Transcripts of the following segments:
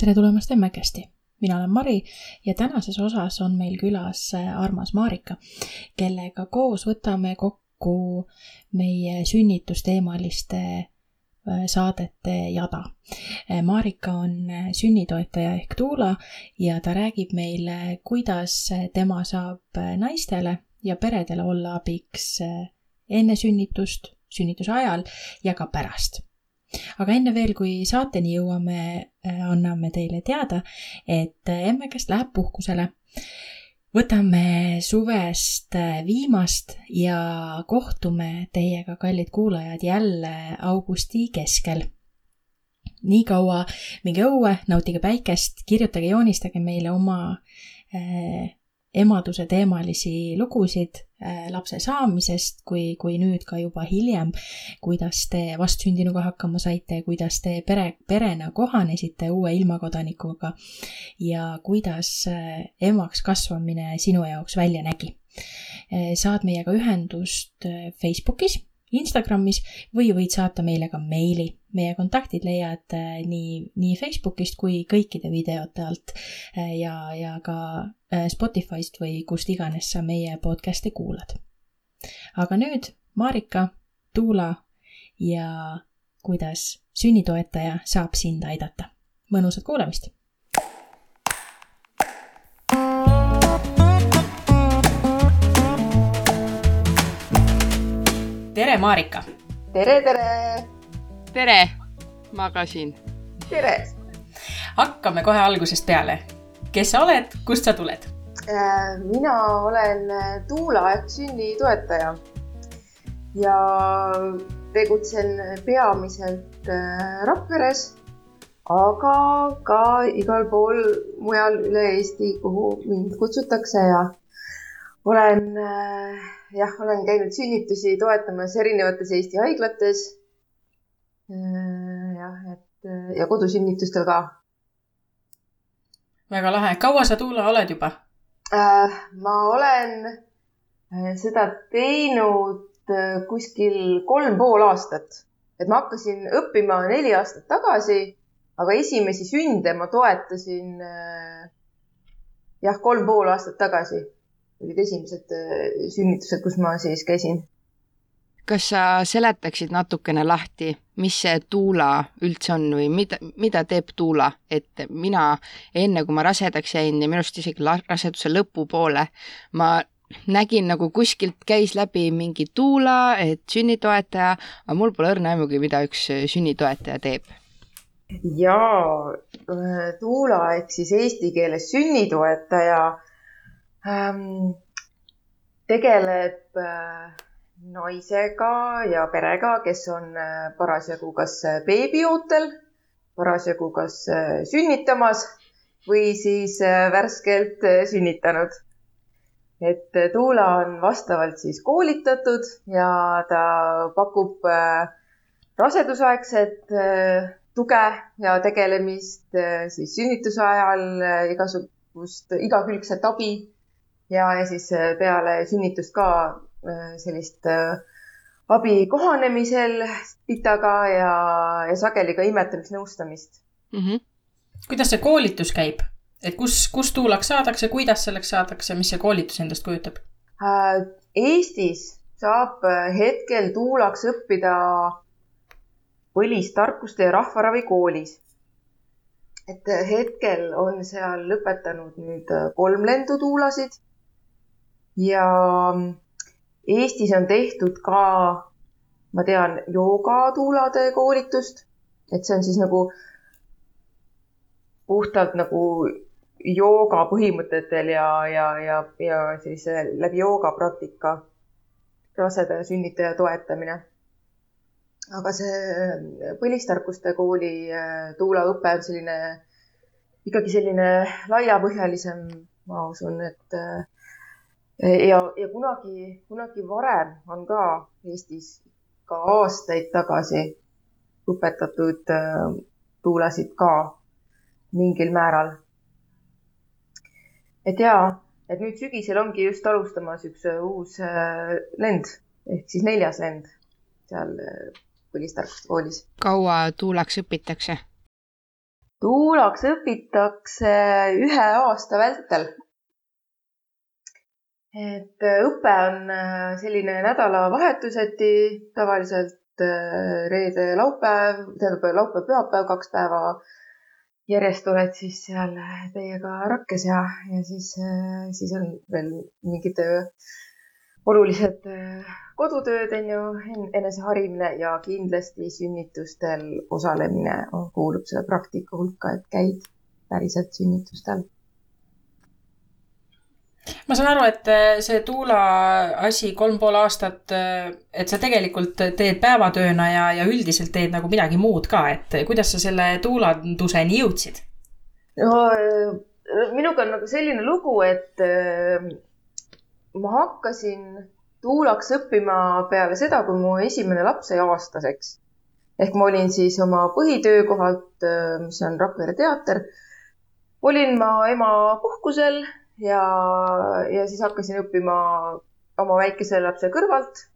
tere tulemast Emmekesti! mina olen Mari ja tänases osas on meil külas äh, armas Marika, kellega koos võtame kokku meie sünnitusteemaliste äh, saadete jada. Äh, Marika on sünnitoetaja ehk Tuula ja ta räägib meile, kuidas tema saab naistele ja peredele olla abiks enne sünnitust, sünnituse ajal ja ka pärast aga enne veel, kui saateni jõuame, äh, anname teile teada, et äh, emmekest läheb puhkusele. võtame suvest äh, viimast ja kohtume teiega, kallid kuulajad, jälle augusti keskel nii kaua minge õue, nautige päikest, kirjutage, joonistage meile oma emaduse teemalisi lugusid lapse saamisest, kui, kui nüüd ka juba hiljem, kuidas te vastsündinuga hakkama saite, kuidas te pere, perena kohanesite uue ilmakodanikuga ja kuidas äh, emaks kasvamine sinu jaoks välja nägi. Äh, saad meiega ühendust Facebookis Instagramis või võid saata meile ka meili. meie kontaktid leiad äh, nii, nii Facebookist kui kõikide videote alt äh, ja, ja ka äh, Spotify'st või kust iganes sa meie podcast'i kuulad. aga nüüd Marika, Tuula ja kuidas sünnitoetaja saab sind aidata. mõnusat kuulamist tere, Marika! tere, tere! tere, magasin. tere! hakkame kohe algusest peale. kes sa oled, kust sa tuled? Äh, mina olen Tuula ehk sünnitoetaja ja tegutsen peamiselt äh, Rakveres, aga ka igal pool mujal üle Eesti, kuhu mind kutsutakse ja olen äh, jah, olen käinud sünnitusi toetamas erinevates Eesti haiglates. Äh, jah, et äh, ja kodusünnitustel ka. väga lahe, kaua sa Tuula oled juba äh,? ma olen äh, seda teinud kuskil kolm pool aastat, et ma hakkasin õppima neli aastat tagasi, aga esimesi sünde ma toetasin jah, kolm pool aastat tagasi olid esimesed äh, sünnitused, kus ma siis käisin. kas sa seletaksid natukene lahti, mis see tuula üldse on või mida, mida teeb tuula, et mina enne, kui ma rasedaks jäin ja minu arust isegi raseduse lõpupoole, ma nägin nagu kuskilt käis läbi mingi tuula, et sünnitoetaja, aga mul pole õrna aimugi, mida üks sünnitoetaja teeb jaa, äh, tuula ehk siis eesti keeles sünnitoetaja tegeleb äh, naisega ja perega, kes on äh, parasjagu kas äh, beebiootel, parasjagu kas sünnitamas või siis värskelt sünnitanud. et Tuula on vastavalt siis koolitatud ja ta pakub rasedusaegset tuge ja tegelemist siis sünnituse ajal igasugust igakülgset abi ja, ja siis äh, peale sünnitust ka äh, sellist äh, abi kohanemisel titaga ja, ja sageli ka imetamisnõustamist mm. -hmm. kuidas see koolitus käib, et kus, kus tuulaks saadakse, kuidas selleks saadakse, mis see koolitus endast kujutab? Eestis saab hetkel tuulaks õppida põlistarkuste ja rahvaravi koolis. et hetkel on seal lõpetanud nüüd kolm lendutuulasid ja Eestis on tehtud ka, ma tean, joogatuulade koolitust, et see on siis nagu puhtalt nagu jooga põhimõtetel ja, ja, ja, ja siis läbi jooga praktika raseda ja sünnitaja toetamine. aga see põlistarkuste kooli äh, tuulaõpe on selline, ikkagi selline laiapõhjalisem, ma usun, et äh, ja, ja kunagi, kunagi varem on ka Eestis ka aastaid tagasi õpetatud äh, tuulasid ka mingil määral. et ja, et nüüd sügisel ongi just alustamas üks äh, uus äh, lend ehk siis neljas lend seal põlistarkuste koolis. kaua tuulaks õpitakse? tuulaks õpitakse ühe aasta vältel. Et õpe on selline nädalavahetuseti, tavaliselt reede, laupäev, tähendab laupäev, pühapäev, kaks päeva järjest oled siis seal teiega rakkes ja, ja siis, siis on veel mingid olulised kodutööd, on ju, eneseharimine ja kindlasti sünnitustel osalemine. Kuulub selle praktika hulka, et käid päriselt sünnitustel ma saan aru, et äh, see Tuula asi kolm pool aastat, äh, et sa tegelikult teed päevatööna ja, ja üldiselt teed nagu midagi muud ka, et kuidas sa selle tuulanduseni jõudsid? no äh, minuga on nagu selline lugu, et ma hakkasin tuulaks õppima peale seda, kui mu esimene laps sai aastaseks. ehk ma olin siis oma põhitöökohalt, mis on Rakvere teater, olin ma ema puhkusel ja, ja siis hakkasin õppima oma väikese lapse kõrvalt.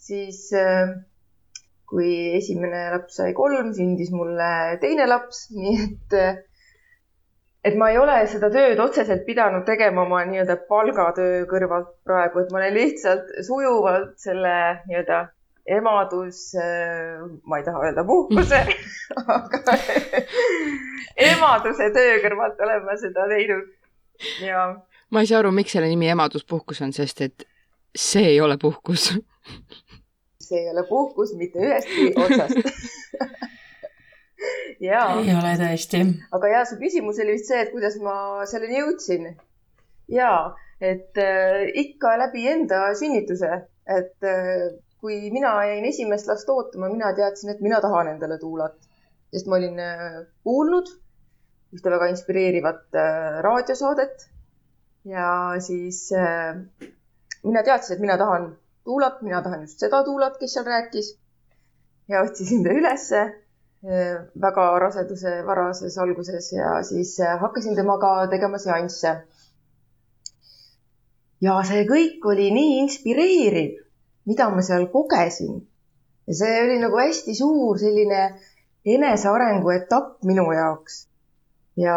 siis äh, kui esimene laps sai kolm, sündis mulle teine laps, nii et, äh, et ma ei ole seda tööd otseselt pidanud tegema oma nii-öelda palgatöö kõrvalt praegu, et ma olen lihtsalt sujuvalt selle nii-öelda emadus, äh, ma ei taha öelda puhkuse aga emaduse töö kõrvalt olen ma seda teinud. Ma ei saa aru, miks selle nimi emaduspuhkus on, sest et see ei ole puhkus see ei ole puhkus mitte ühestki otsast jaa. ei ole tõesti. aga ja su küsimus oli vist see, et kuidas ma selleni jõudsin. ja, et äh, ikka läbi enda sünnituse, et äh, kui mina jäin esimest last ootama, mina teadsin, et mina tahan endale tuulat, sest ma olin äh, kuulnud ühte väga inspireerivat äh, raadiosaadet ja siis äh, mina teadsin, et mina tahan tuulat, mina tahan just seda tuulat, kes seal rääkis ja otsisin ta ülesse äh, väga raseduse varases alguses ja siis hakkasin temaga tegema seansse. ja see kõik oli nii inspireeriv, mida ma seal kogesin. ja see oli nagu hästi suur selline enesearengu etapp minu jaoks ja,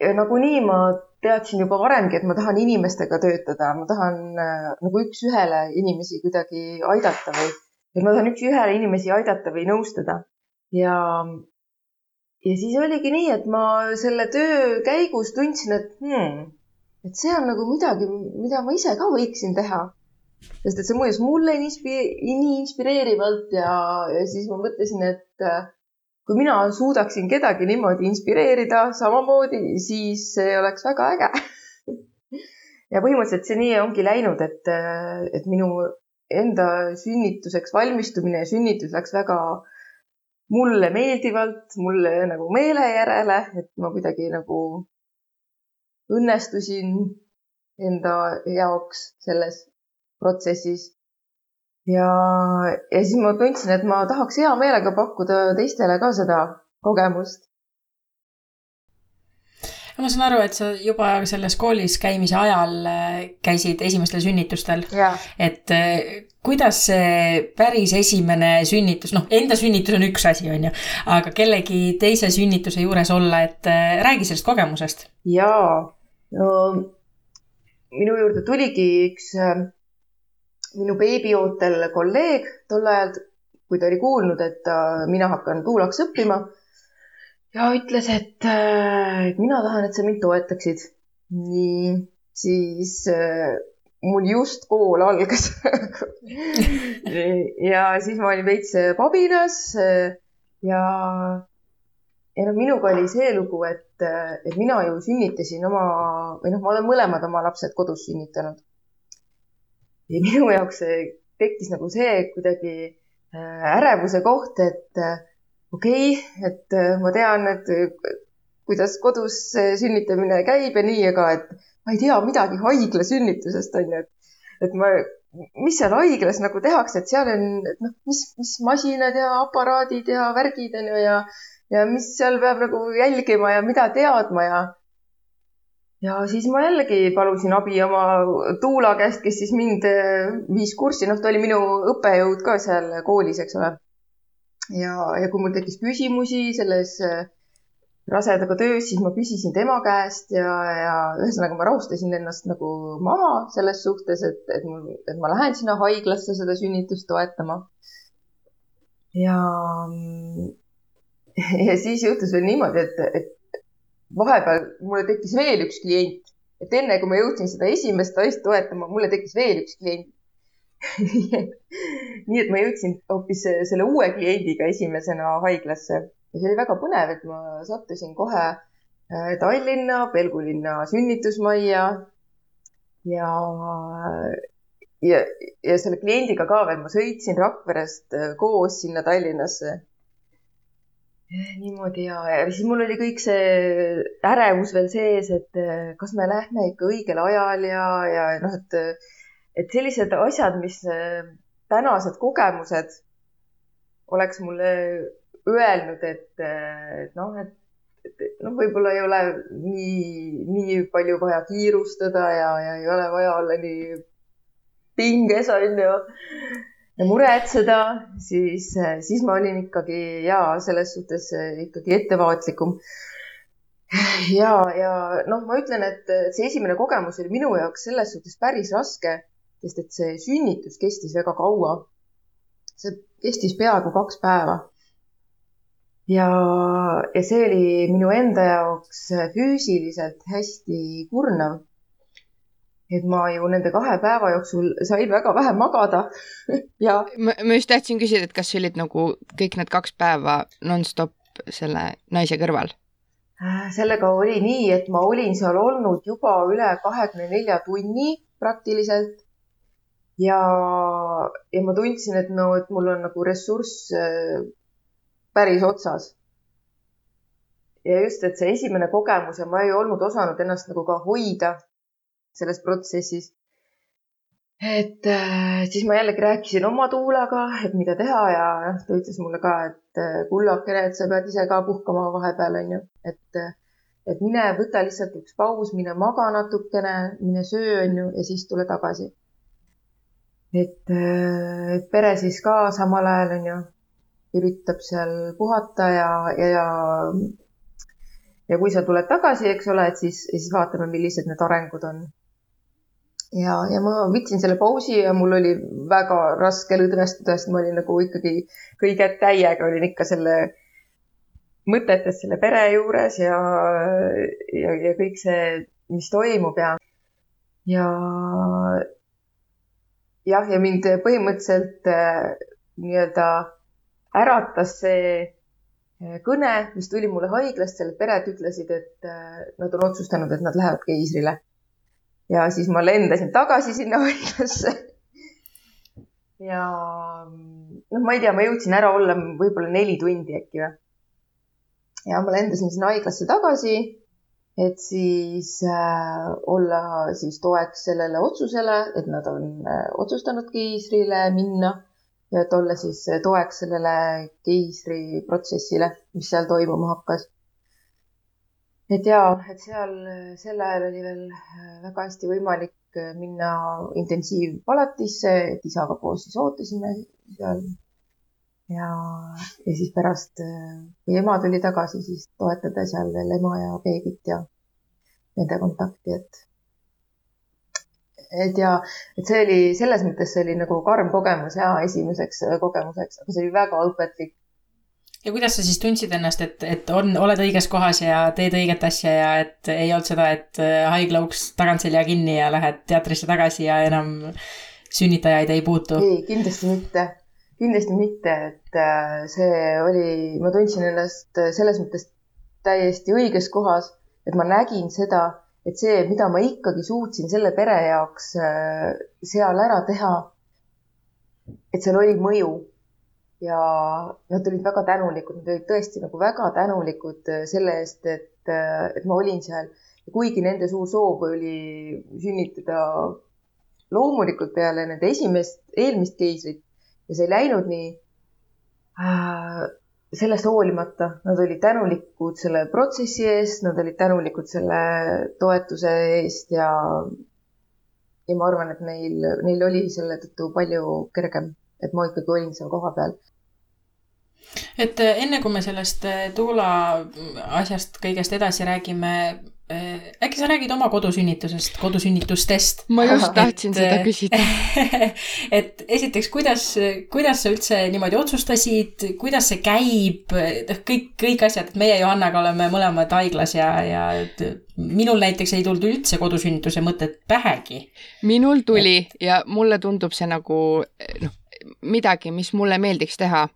ja nagunii ma teadsin juba varemgi, et ma tahan inimestega töötada, ma tahan äh, nagu üks-ühele inimesi kuidagi aidata või, et ma tahan üks-ühele inimesi aidata või nõustada. ja, ja siis oligi nii, et ma selle töö käigus tundsin, et hmm, et see on nagu midagi, mida ma ise ka võiksin teha. sest et see mõjus mulle nii, nii inspireerivalt ja, ja siis ma mõtlesin, et äh, kui mina suudaksin kedagi niimoodi inspireerida samamoodi, siis see oleks väga äge. Ja põhimõtteliselt see nii ongi läinud, et, et minu enda sünnituseks valmistumine ja sünnitus läks väga mulle meeldivalt, mulle nagu meele järele, et ma kuidagi nagu õnnestusin enda jaoks selles protsessis ja, ja siis ma tundsin, et ma tahaks hea meelega pakkuda teistele ka seda kogemust. ma saan aru, et sa juba selles koolis käimise ajal äh, käisid esimestel sünnitustel. et äh, kuidas see päris esimene sünnitus, noh, enda sünnitus on üks asi, on ju, aga kellegi teise sünnituse juures olla, et äh, räägi sellest kogemusest. jaa, no minu juurde tuligi üks minu beebiootel kolleeg tol ajal, kui ta oli kuulnud, et mina hakkan tuulaks õppima ja ütles, et, äh, et mina tahan, et sa mind toetaksid. nii, siis äh, mul just kool algas ja siis ma olin veits pabinas äh, ja, ja noh, minuga oli see lugu, et, et mina ju sünnitasin oma või noh, ma olen mõlemad oma lapsed kodus sünnitanud ja minu jaoks tekkis nagu see kuidagi äh, ärevuse koht, et äh, okei okay,, et äh, ma tean, et kuidas kodus sünnitamine käib ja nii, aga et ma ei tea midagi haiglasünnitusest on ju, et, et ma, mis seal haiglas nagu tehakse, et seal on, et noh, mis, mis masinad ja aparaadid ja värgid on ju ja, ja mis seal peab nagu jälgima ja mida teadma ja ja siis ma jällegi palusin abi oma Tuula käest, kes siis mind äh, viis kurssi, noh, ta oli minu õppejõud ka seal koolis, eks ole. ja, ja kui mul tekkis küsimusi selles äh, rasedaga töös, siis ma küsisin tema käest ja, ja ühesõnaga ma rahustasin ennast nagu maha selles suhtes, et, et mul, et ma lähen sinna haiglasse seda sünnitust toetama. ja, ja siis juhtus veel niimoodi, et, et vahepeal mulle tekkis veel üks klient, et enne kui ma jõudsin seda esimest naist toetama, mulle tekkis veel üks klient. Nii et ma jõudsin hoopis selle uue kliendiga esimesena haiglasse. Ja see oli väga põnev, et ma sattusin kohe äh, Tallinna Pelgulinna sünnitusmajja. Ja, ja, ja selle kliendiga ka veel ma sõitsin Rakverest äh, koos sinna Tallinnasse. Niimoodi ja, ja siis mul oli kõik see ärevus veel sees, et äh, kas me lähme ikka õigel ajal ja, ja noh, et, et sellised asjad, mis tänased kogemused oleks mulle öelnud, et, noh, et, et noh, võib-olla ei ole nii, nii palju vaja kiirustada ja, ja ei ole vaja olla nii pinges, on ju, ja muretseda, siis, siis ma olin ikkagi ja selles suhtes ikkagi ettevaatlikum. ja, ja noh, ma ütlen, et see esimene kogemus oli minu jaoks selles suhtes päris raske, sest et see sünnitus kestis väga kaua. see kestis peaaegu kaks päeva ja, ja see oli minu enda jaoks füüsiliselt hästi kurnav. Et ma ju nende kahe päeva jooksul sain väga vähe magada ja. ma, just tahtsin küsida, et kas sa olid nagu kõik need kaks päeva nonstop selle naise kõrval? Äh, sellega oli nii, et ma olin seal olnud juba üle kahekümne nelja tunni praktiliselt ja, ja ma tundsin, et no, et mul on nagu ressurss äh, päris otsas. ja just, et see esimene kogemus ja ma ei olnud osanud ennast nagu ka hoida selles protsessis. et äh, siis ma jällegi rääkisin oma tuulaga, et mida teha ja ta ütles mulle ka, et äh, kullakene, et sa pead ise ka puhkama vahepeal, onju, et äh, et mine võta lihtsalt üks paus, mine maga natukene, mine söö, onju, ja siis tule tagasi. et, et pere siis ka samal ajal, onju, üritab seal puhata ja, ja, ja ja kui sa tuled tagasi, eks ole, et siis, siis vaatame, millised need arengud on. Ja, ja ma võtsin selle pausi ja mul oli väga raske lõdvestuda, sest ma olin nagu ikkagi kõige täiega olin ikka selle mõtetes selle pere juures ja, ja, ja kõik see, mis toimub ja, ja jah, ja mind põhimõtteliselt äh, nii-öelda äratas see eh, kõne, mis tuli mulle haiglast, seal pered ütlesid, et eh, nad on otsustanud, et nad lähevad keisrile. Ja siis ma lendasin tagasi sinna haiglasse. ja noh, ma ei tea, ma jõudsin ära olla võib-olla neli tundi äkki või. ja ma lendasin sinna haiglasse tagasi, et siis äh, olla siis toeks sellele otsusele, et nad on äh, otsustanud keisrile minna ja et olla siis toeks sellele keisriprotsessile, mis seal toimuma hakkas. Et ja, et seal sel ajal oli veel väga hästi võimalik minna intensiivpalatisse, et isaga koos siis ootasime seal. ja, ja siis pärast, kui ema tuli tagasi, siis toetada seal veel ema ja beebit ja nende kontakti, et et ja, et see oli selles mõttes, see oli nagu karm kogemus ja esimeseks äh, kogemuseks, aga see oli väga õpetlik. Ja kuidas sa siis tundsid ennast, et, et on, oled õiges kohas ja teed õiget asja ja et ei olnud seda, et äh, haigla uks tagantselja kinni ja lähed teatrisse tagasi ja enam sünnitajaid ei puutu? ei, kindlasti mitte, kindlasti mitte, et äh, see oli, ma tundsin ennast selles mõttes täiesti õiges kohas, et ma nägin seda et see, mida ma ikkagi suutsin selle pere jaoks äh, seal ära teha, et seal oli mõju ja nad olid väga tänulikud, nad olid tõesti nagu väga tänulikud äh, selle eest, et, äh, et ma olin seal. kuigi nende suur soov oli sünnitada loomulikult peale nende esimest, eelmist keisrit ja see ei läinud nii sellest hoolimata nad olid tänulikud selle protsessi eest, nad olid tänulikud selle toetuse eest ja, ja ma arvan, et neil, neil oli selle tõttu palju kergem, et ma ikkagi olin seal kohapeal. et enne kui me sellest Tuula asjast kõigest edasi räägime, Äh, äkki sa räägid oma kodusünnitusest, kodusünnitustest? ma just tahtsin et, seda küsida et esiteks, kuidas, kuidas sa üldse niimoodi otsustasid, kuidas see käib, noh, kõik, kõik asjad, et meie Johannaga oleme mõlemad haiglas ja, ja minul näiteks ei tulnud üldse kodusünnituse mõtet pähegi. minul tuli et... ja mulle tundub see nagu noh, midagi, mis mulle meeldiks teha.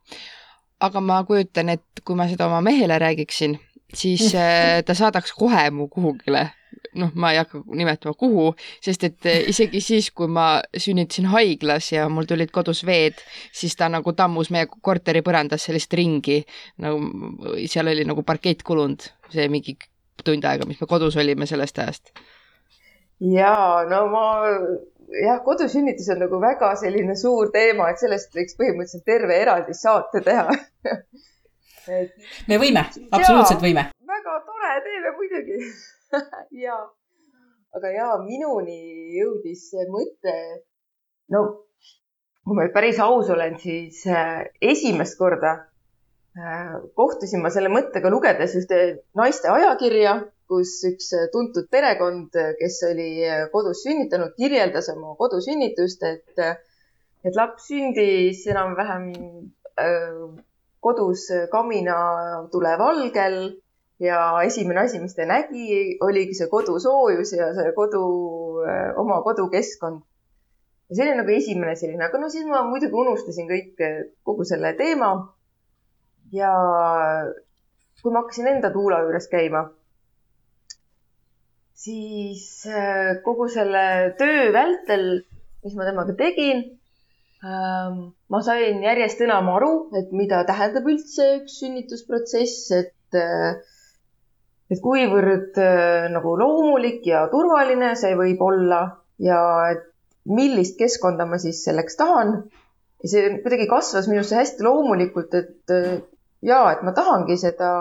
aga ma kujutan, et kui ma seda oma mehele räägiksin siis äh, ta saadaks kohe mu kuhugile. noh, ma ei hakka nimetama, kuhu, sest et äh, isegi siis, kui ma sünnitasin haiglas ja mul tulid kodus veed, siis ta nagu tammus meie korteri põrandas sellist ringi, nagu seal oli nagu parkett kulunud, see mingi tund aega, mis me kodus olime sellest ajast. ja no ma jah, kodusünnitus on nagu väga selline suur teema, et sellest võiks põhimõtteliselt terve eraldi saate teha. Et.... me võime, absoluutselt võime. väga tore, teeme muidugi. Ja, aga ja minuni jõudis see mõte, no kui ma nüüd päris aus olen, siis äh, esimest korda äh, kohtusin ma selle mõttega lugedes ühte naiste ajakirja, kus üks tuntud perekond, kes oli kodus sünnitanud, kirjeldas oma kodusünnitust, et, et laps sündis enam-vähem äh, kodus kaminatule valgel ja esimene asi, mis ta nägi, oligi see kodusoojus ja see kodu, oma kodukeskkond. ja see oli nagu esimene selline, aga no siis ma muidugi unustasin kõik, kogu selle teema. ja kui ma hakkasin enda tuula juures käima, siis kogu selle töö vältel, mis ma temaga tegin Ähm, ma sain järjest enam aru, et mida tähendab üldse üks sünnitusprotsess, et, äh, et kuivõrd äh, nagu loomulik ja turvaline see võib olla ja et millist keskkonda ma siis selleks tahan. ja see kuidagi kasvas minusse hästi loomulikult, et äh, ja, et ma tahangi seda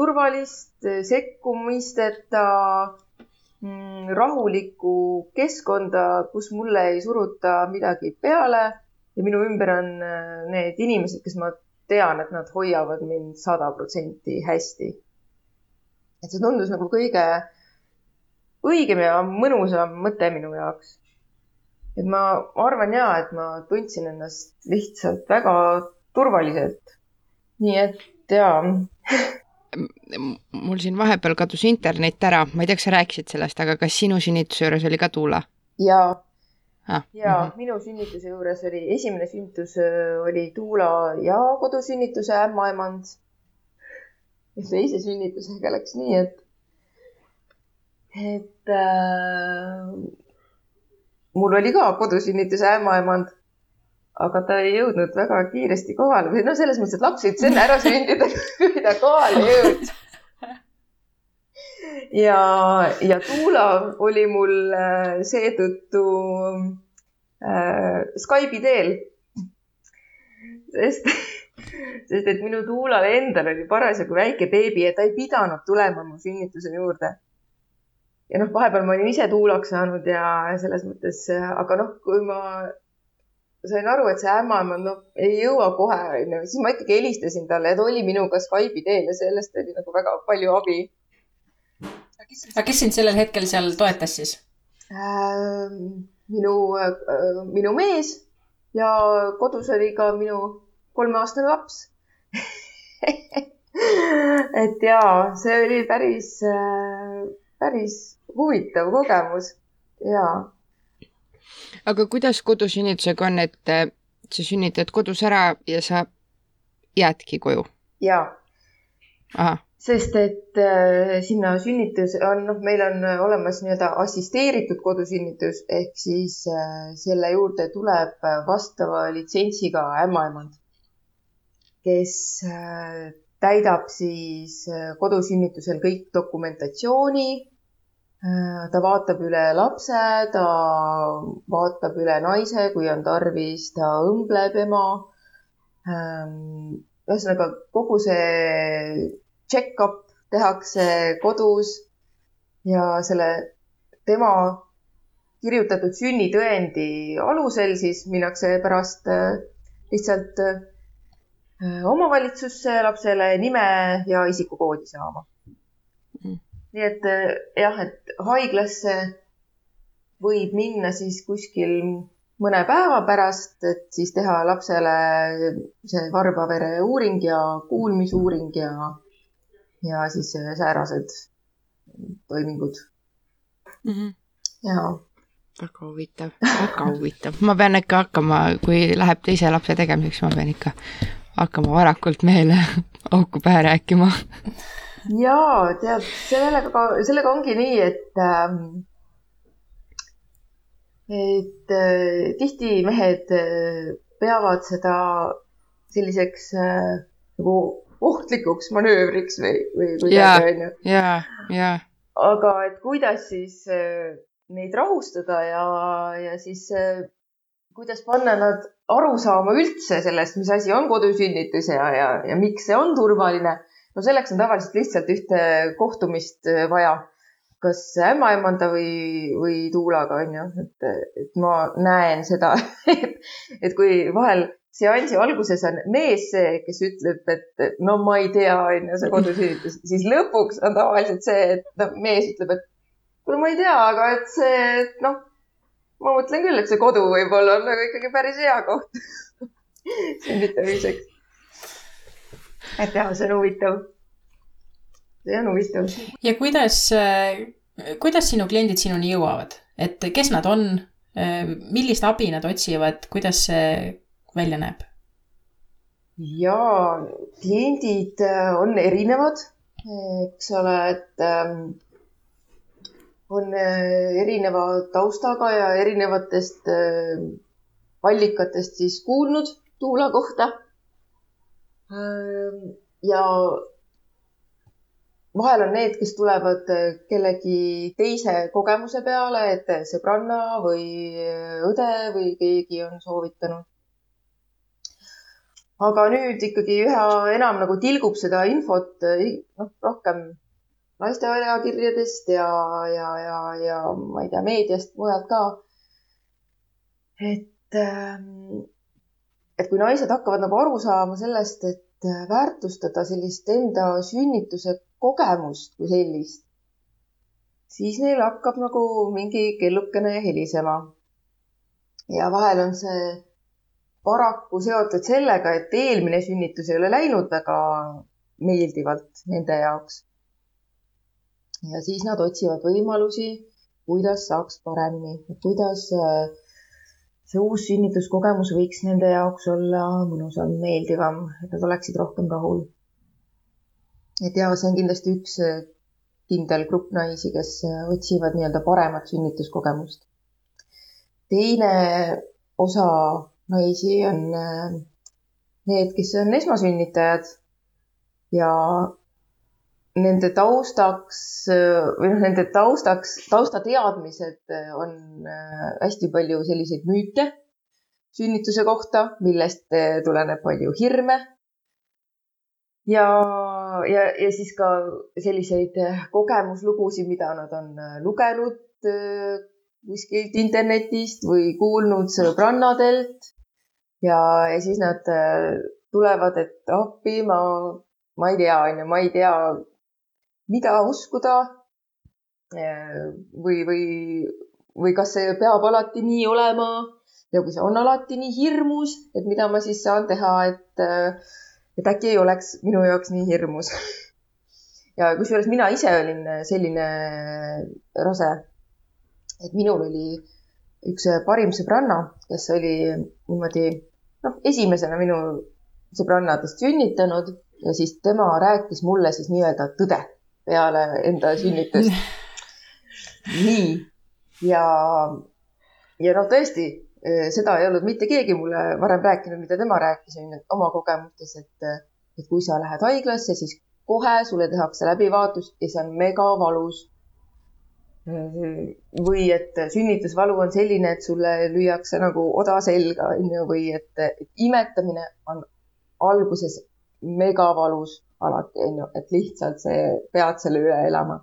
turvalist sekkumisteta Mm, rahulikku keskkonda, kus mulle ei suruta midagi peale ja minu ümber on äh, need inimesed, kes ma tean, et nad hoiavad mind sada protsenti hästi. et see tundus nagu kõige õigem ja mõnusam mõte minu jaoks. et ma arvan ja, et ma tundsin ennast lihtsalt väga turvaliselt. nii et ja mul siin vahepeal kadus internet ära, ma ei tea, kas sa rääkisid sellest, aga kas sinu sünnituse juures oli ka tuula? ja ah,, ja mm -hmm. minu sünnituse juures oli, esimene sünnitus äh, oli tuula ja kodusünnituse ämmaemand. ja teise sünnitusega läks nii, et, et äh, mul oli ka kodusünnituse ämmaemand aga ta ei jõudnud väga kiiresti kohale või noh, selles mõttes, et laps võiks enne ära sündida, kui ta kohale jõudis. ja, ja Tuula oli mul äh, seetõttu äh, Skype'i teel. sest, sest et minu Tuulal endal oli parasjagu väike beebi ja ta ei pidanud tulema mu sünnituse juurde ja noh, vahepeal ma olin ise tuulaks saanud ja selles mõttes, aga noh, kui ma sain aru, et see ämmaemand, noh, ei jõua kohe, onju, siis ma ikkagi helistasin talle ja ta oli minuga Skype'i teel ja sellest oli nagu väga palju abi. aga kes sind sellel hetkel seal toetas siis äh,? minu äh,, minu mees ja kodus oli ka minu kolmeaastane laps et jaa, see oli päris äh,, päris huvitav kogemus ja aga kuidas kodusünnitusega on, et äh, sa sünnitad kodus ära ja sa jäädki koju? jaa. sest et äh, sinna sünnitus on, noh, meil on olemas nii-öelda assisteeritud kodusünnitus ehk siis äh, selle juurde tuleb vastava litsentsiga ämmaemand, kes äh, täidab siis äh, kodusünnitusel kõik dokumentatsiooni Äh, ta vaatab üle lapse, ta vaatab üle naise, kui on tarvis, ta õmbleb ema. Ähm, ühesõnaga kogu see check-up tehakse kodus ja selle tema kirjutatud sünnitõendi alusel siis minnakse pärast äh, lihtsalt äh, omavalitsusse lapsele nime ja isikukoodi saama. Nii et jah, et haiglasse võib minna siis kuskil mõne päeva pärast, et siis teha lapsele see varbavere uuring ja kuulmisuuring ja, ja siis säärased toimingud mm. -hmm. ja. väga huvitav, väga huvitav. ma pean ikka hakkama, kui läheb teise lapse tegemiseks, ma pean ikka hakkama varakult mehele auku pähe rääkima. Ja tead, sellega, sellega ongi nii, et ähm, et äh, tihti mehed äh, peavad seda selliseks äh, nagu ohtlikuks manöövriks või, või kuidagi onju. ja, ja. aga et kuidas siis äh, neid rahustada ja, ja siis äh, kuidas panna nad aru saama üldse sellest, mis asi on kodusünnitus ja, ja, ja miks see on turvaline. No selleks on tavaliselt lihtsalt ühte kohtumist äh, vaja. Kas ämmaemanda või, või tuulaga onju, et, et ma näen seda et, et kui vahel seansi alguses on mees see, kes ütleb, et no ma ei tea, onju, see kodusünnitus, siis lõpuks on tavaliselt see, et noh, mees ütleb, et kuule, ma ei tea, aga et see, noh, ma mõtlen küll, et see kodu võib-olla on nagu ikkagi päris hea koht. Sünnitamiseks. Et jah, see on huvitav see on huvitav. ja kuidas, kuidas sinu kliendid sinuni jõuavad, et kes nad on, millist abi nad otsivad, kuidas see välja näeb? ja kliendid äh, on erinevad, eks ole, et ähm, on äh, erineva taustaga ja erinevatest äh, allikatest siis kuulnud tuula kohta. Ja vahel on need, kes tulevad äh, kellegi teise kogemuse peale, et sõbranna või äh, õde või keegi on soovitanud. aga nüüd ikkagi üha enam nagu tilgub seda infot äh, noh, rohkem naisteajakirjadest ja, ja, ja, ja ma ei tea, meediast, mujalt ka. et, ähm, et kui naised hakkavad nagu aru saama sellest, et väärtustada sellist enda sünnituse kogemust kui sellist, siis neil hakkab nagu mingi kellukene helisema. ja vahel on see paraku seotud sellega, et eelmine sünnitus ei ole läinud väga meeldivalt nende jaoks. ja siis nad otsivad võimalusi, kuidas saaks paremini, kuidas äh, see uus sünnituskogemus võiks nende jaoks olla mõnusam, meeldivam, et nad oleksid rohkem rahul et ja see on kindlasti üks äh, kindel grupp naisi, kes äh, otsivad nii-öelda paremat sünnituskogemust. teine osa naisi on äh, need, kes on esmasünnitajad ja nende taustaks või noh, nende taustaks, taustateadmised on hästi palju selliseid müüte sünnituse kohta, millest tuleneb palju hirme, ja, ja, ja siis ka selliseid äh, kogemuslugusid, mida nad on äh, lugenud äh, kuskilt internetist või kuulnud sõbrannadelt. ja, ja siis nad tulevad, et appi, ma, ma ei tea, onju, ma ei tea, mida uskuda. või, või, või kas see peab alati nii olema ja kui see on alati nii hirmus, et mida ma siis saan teha, et et äkki ei oleks minu jaoks nii hirmus ja kusjuures mina ise olin selline rase, et minul oli üks parim sõbranna, kes oli niimoodi noh, esimesena minu sõbrannadest sünnitanud ja siis tema rääkis mulle siis nii-öelda tõde peale enda sünnitust. nii ja, ja noh, tõesti Äh, seda ei olnud mitte keegi mulle varem rääkinud, mida tema rääkis oma kogemustes, et, et kui sa lähed haiglasse, siis kohe sulle tehakse läbivaatus ja see on megavalus. või et sünnitusvalu on selline, et sulle lüüakse nagu oda selga, onju, või et, et imetamine on alguses megavalus alati, onju, et lihtsalt see, pead selle üle elama.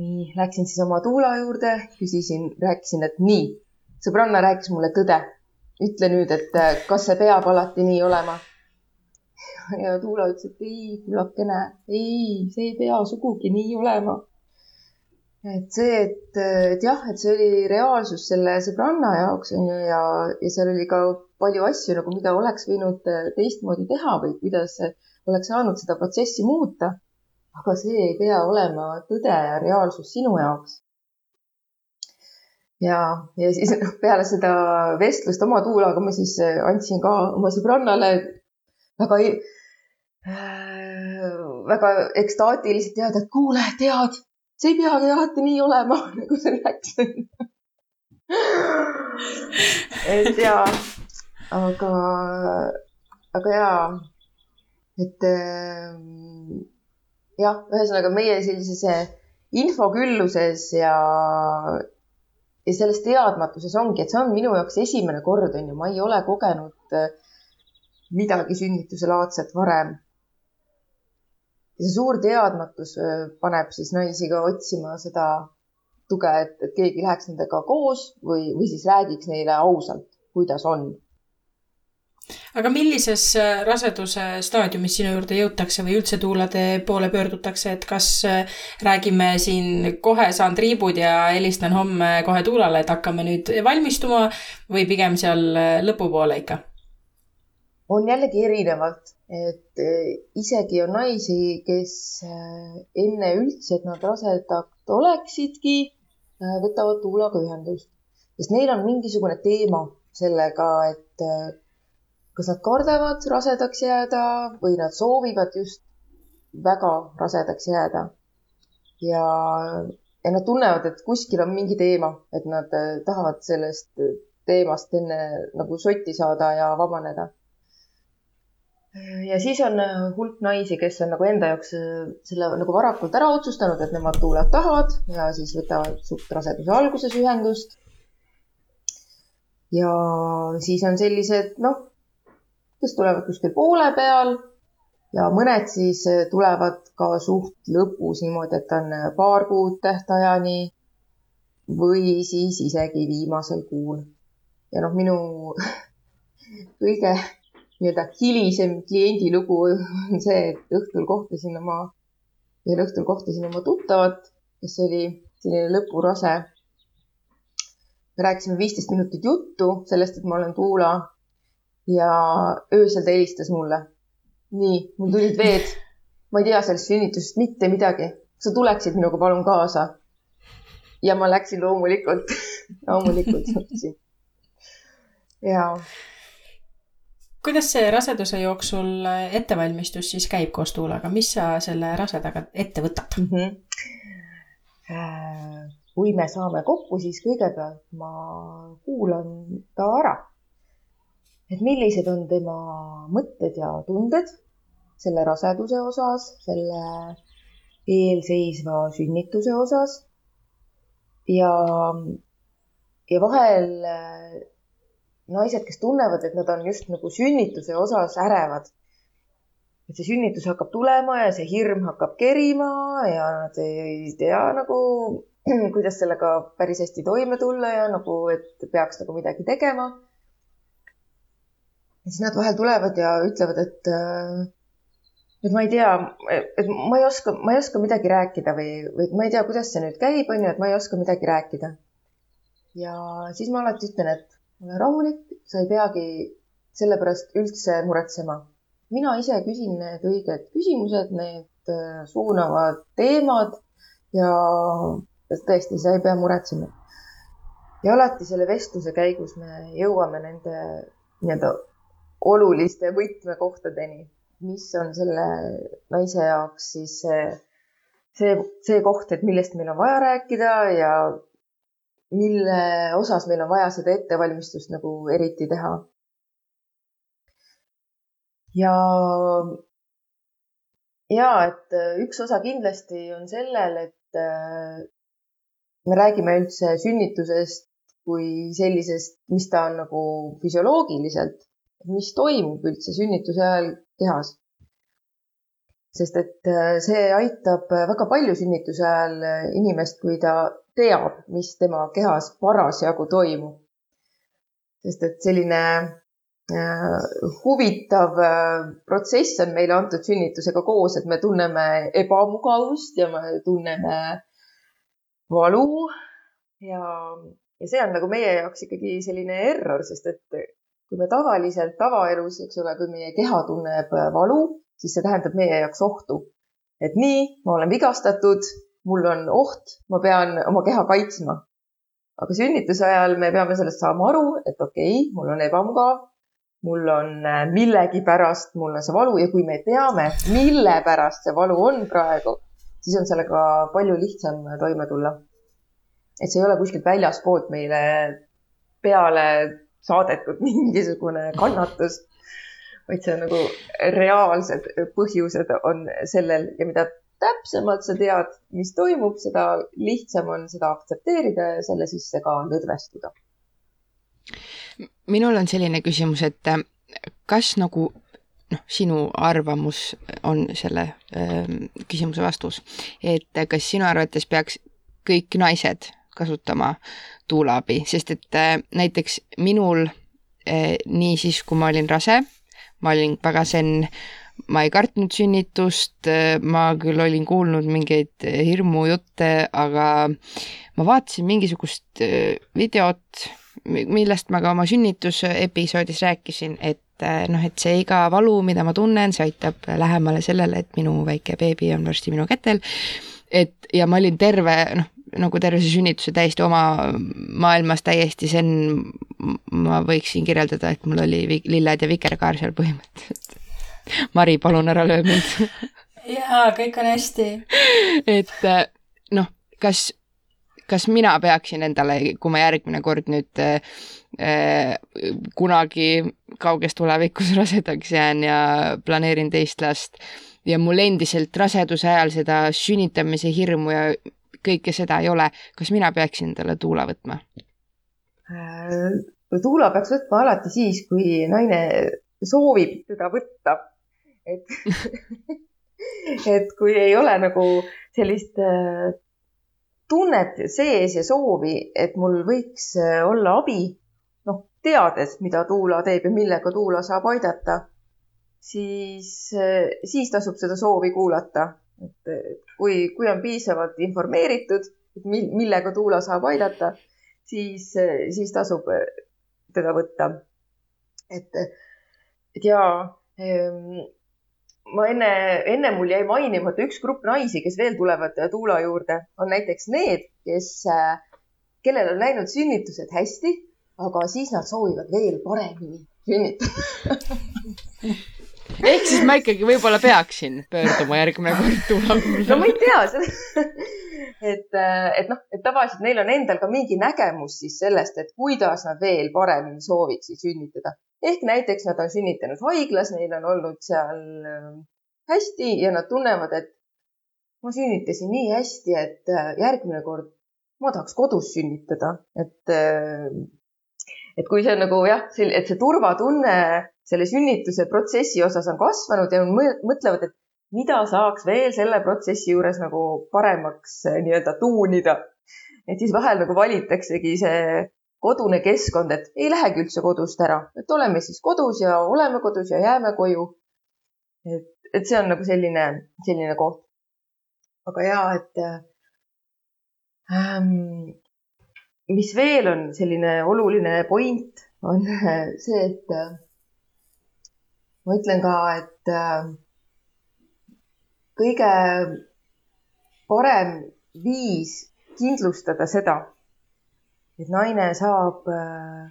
nii, läksin siis oma tuula juurde, küsisin, rääkisin, et nii sõbranna rääkis mulle tõde. ütle nüüd, et äh, kas see peab alati nii olema? ja Tuula ütles, et ei, kullakene, ei, see ei pea sugugi nii olema et see, et, et jah, et see oli reaalsus selle sõbranna jaoks on ju ja, ja seal oli ka palju asju nagu, mida oleks võinud äh, teistmoodi teha või kuidas oleks saanud seda protsessi muuta. aga see ei pea olema tõde ja reaalsus sinu jaoks. ja, ja siis peale seda vestlust oma tuulaga ma siis äh, andsin ka oma sõbrannale väga äh, väga ekstaatiliselt teada, et kuule, tead see ei peagi alati nii olema, nagu sa rääkisid et ja, aga, aga ja, et ähm, jah, ühesõnaga meie sellises infokülluses ja, ja selles teadmatuses ongi, et see on minu jaoks esimene kord, on ju, ma ei ole kogenud äh, midagi sünnituselaadset varem ja see suur teadmatus paneb siis naisi ka otsima seda tuge, et, et keegi läheks nendega koos või, või siis räägiks neile ausalt, kuidas on. Aga millises raseduse staadiumis sinu juurde jõutakse või üldse tuulade poole pöördutakse, et kas räägime siin kohe saan triibud ja helistan homme kohe tuulale, et hakkame nüüd valmistuma või pigem seal lõpupoole ikka? on jällegi erinevalt, et isegi on naisi, kes enne üldse, et nad rasedad oleksidki, võtavad tuulaga ühendust, sest neil on mingisugune teema sellega, et kas nad kardavad rasedaks jääda või nad soovivad just väga rasedaks jääda. ja, ja nad tunnevad, et kuskil on mingi teema, et nad tahavad sellest teemast enne nagu sotti saada ja vabaneda ja siis on äh, hulk naisi, kes on nagu enda jaoks äh, selle nagu varakult ära otsustanud, et nemad tuuled tahavad ja siis võtavad suht raseduse alguses ühendust. ja siis on sellised, noh, kes tulevad kuskil poole peal ja mõned siis äh, tulevad ka suht lõpus niimoodi, et on paar kuud tähtajani või siis isegi viimasel kuul. ja noh, minu kõige nii-öelda hilisem kliendilugu on see, et õhtul kohtasin oma, ühel õhtul kohtasin oma tuttavat, kes oli selline lõpurase. me rääkisime viisteist minutit juttu sellest, et ma olen Tuula ja öösel ta helistas mulle. nii, mul tulid veed. ma ei tea sellest sünnitusest mitte midagi. sa tuleksid minuga palun kaasa? ja ma läksin loomulikult loomulikult läksin. ja kuidas see raseduse jooksul ettevalmistus siis käib koos tuulega, mis sa selle rasedaga ette võtad mm? -hmm. kui me saame kokku, siis kõigepealt ma kuulan ta ära. Et millised on tema mõtted ja tunded selle raseduse osas, selle eelseisva sünnituse osas. ja, ja vahel naised, kes tunnevad, et nad on just nagu sünnituse osas ärevad. et see sünnitus hakkab tulema ja see hirm hakkab kerima ja nad ei tea nagu, kuidas sellega päris hästi toime tulla ja nagu, et peaks nagu midagi tegema. Ja siis nad vahel tulevad ja ütlevad, et et ma ei tea, et ma ei oska, ma ei oska midagi rääkida või, või ma ei tea, kuidas see nüüd käib, on ju, et ma ei oska midagi rääkida. ja siis ma alati ütlen, et ole rahulik, sa ei peagi selle pärast üldse muretsema. mina ise küsin need õiged küsimused, need äh, suunavad teemad ja tõesti, sa ei pea muretsema. ja alati selle vestluse käigus me jõuame nende nii-öelda oluliste võtmekohtadeni, mis on selle naise jaoks siis see, see, koht, et millest meil on vaja rääkida ja mille osas meil on vaja seda ettevalmistust nagu eriti teha. ja, ja et äh, üks osa kindlasti on sellel, et äh, me räägime üldse sünnitusest kui sellisest, mis ta on nagu füsioloogiliselt, mis toimub üldse sünnituse ajal kehas sest et äh, see aitab väga palju sünnituse ajal inimest, kui ta teab, mis tema kehas parasjagu toimub. sest et selline huvitav protsess on meile antud sünnitusega koos, et me tunneme ebamugavust ja me tunneme valu ja, ja see on nagu meie jaoks ikkagi selline error, sest et kui me tavaliselt tavaelus, eks ole, kui meie keha tunneb valu, siis see tähendab meie jaoks ohtu. et nii, ma olen vigastatud, mul on oht, ma pean oma keha kaitsma. aga sünnituse ajal me peame sellest saama aru, et okei okay,, mul on ebamugav, mul on millegipärast, mul on see valu ja kui me teame, mille pärast see valu on praegu, siis on sellega palju lihtsam toime tulla et see ei ole kuskilt väljaspoolt meile peale saadetud mingisugune kannatus, vaid see on nagu reaalsed põhjused on sellel ja mida täpsemalt sa tead, mis toimub, seda lihtsam on seda aktsepteerida ja selle sisse ka lõdvestuda. minul on selline küsimus, et kas nagu noh, sinu arvamus on selle äh, küsimuse vastus, et kas sinu arvates peaks kõik naised kasutama tuulaabi, sest et äh, näiteks minul äh, nii siis, kui ma olin rase, ma olin väga zen, ma ei kartnud sünnitust, äh, ma küll olin kuulnud mingeid hirmujutte, aga ma vaatasin mingisugust videot, millest ma ka oma sünnitusepisoodis rääkisin, et noh, et see iga valu, mida ma tunnen, see aitab lähemale sellele, et minu väike beebi on varsti minu kätel. et ja ma olin terve, noh, nagu terve see sünnituse täiesti oma maailmas täiesti zen, ma võiksin kirjeldada, et mul oli lilled ja vikerkaar seal põhimõtteliselt. Mari, palun ära löö mind. jaa, kõik on hästi. et noh, kas, kas mina peaksin endale, kui ma järgmine kord nüüd äh, kunagi kauges tulevikus rasedaks jään ja planeerin teist last ja mul endiselt raseduse ajal seda sünnitamise hirmu ja kõike seda ei ole, kas mina peaksin endale tuula võtma? Äh, tuula peaks võtma alati siis, kui naine soovib teda võtta. et et kui ei ole nagu sellist äh, tunnet sees ja soovi, et mul võiks äh, olla abi, noh, teades, mida tuula teeb ja millega tuula saab aidata, siis, siis tasub seda soovi kuulata et kui, kui on piisavalt informeeritud, millega tuula saab aidata, siis, siis tasub teda võtta. et, et ja ehm, ma enne, enne mul jäi mainimata üks grupp naisi, kes veel tulevad tuula juurde, on näiteks need, kes, kellel on läinud sünnitused hästi, aga siis nad soovivad veel paremini sünnitada ehk siis ma ikkagi võib-olla peaksin pöörduma järgmine kord tuula poole. no ma ei tea, et, et noh, et tavaliselt neil on endal ka mingi nägemus siis sellest, et kuidas nad veel paremini sooviksid sünnitada. ehk näiteks nad on sünnitanud haiglas, neil on olnud seal äh, hästi ja nad tunnevad, et ma sünnitasin nii hästi, et äh, järgmine kord ma tahaks kodus sünnitada, et äh, et kui see on nagu jah, et see turvatunne selle sünnituse protsessi osas on kasvanud ja mõtlevad, et mida saaks veel selle protsessi juures nagu paremaks eh, nii-öelda tuunida. et siis vahel nagu valitaksegi see kodune keskkond, et ei lähegi üldse kodust ära, et oleme siis kodus ja oleme kodus ja jääme koju. et, et see on nagu selline, selline koht. aga ja, et ähm, mis veel on selline oluline point, on see, et ma ütlen ka, et äh, kõige parem viis kindlustada seda, et naine saab äh,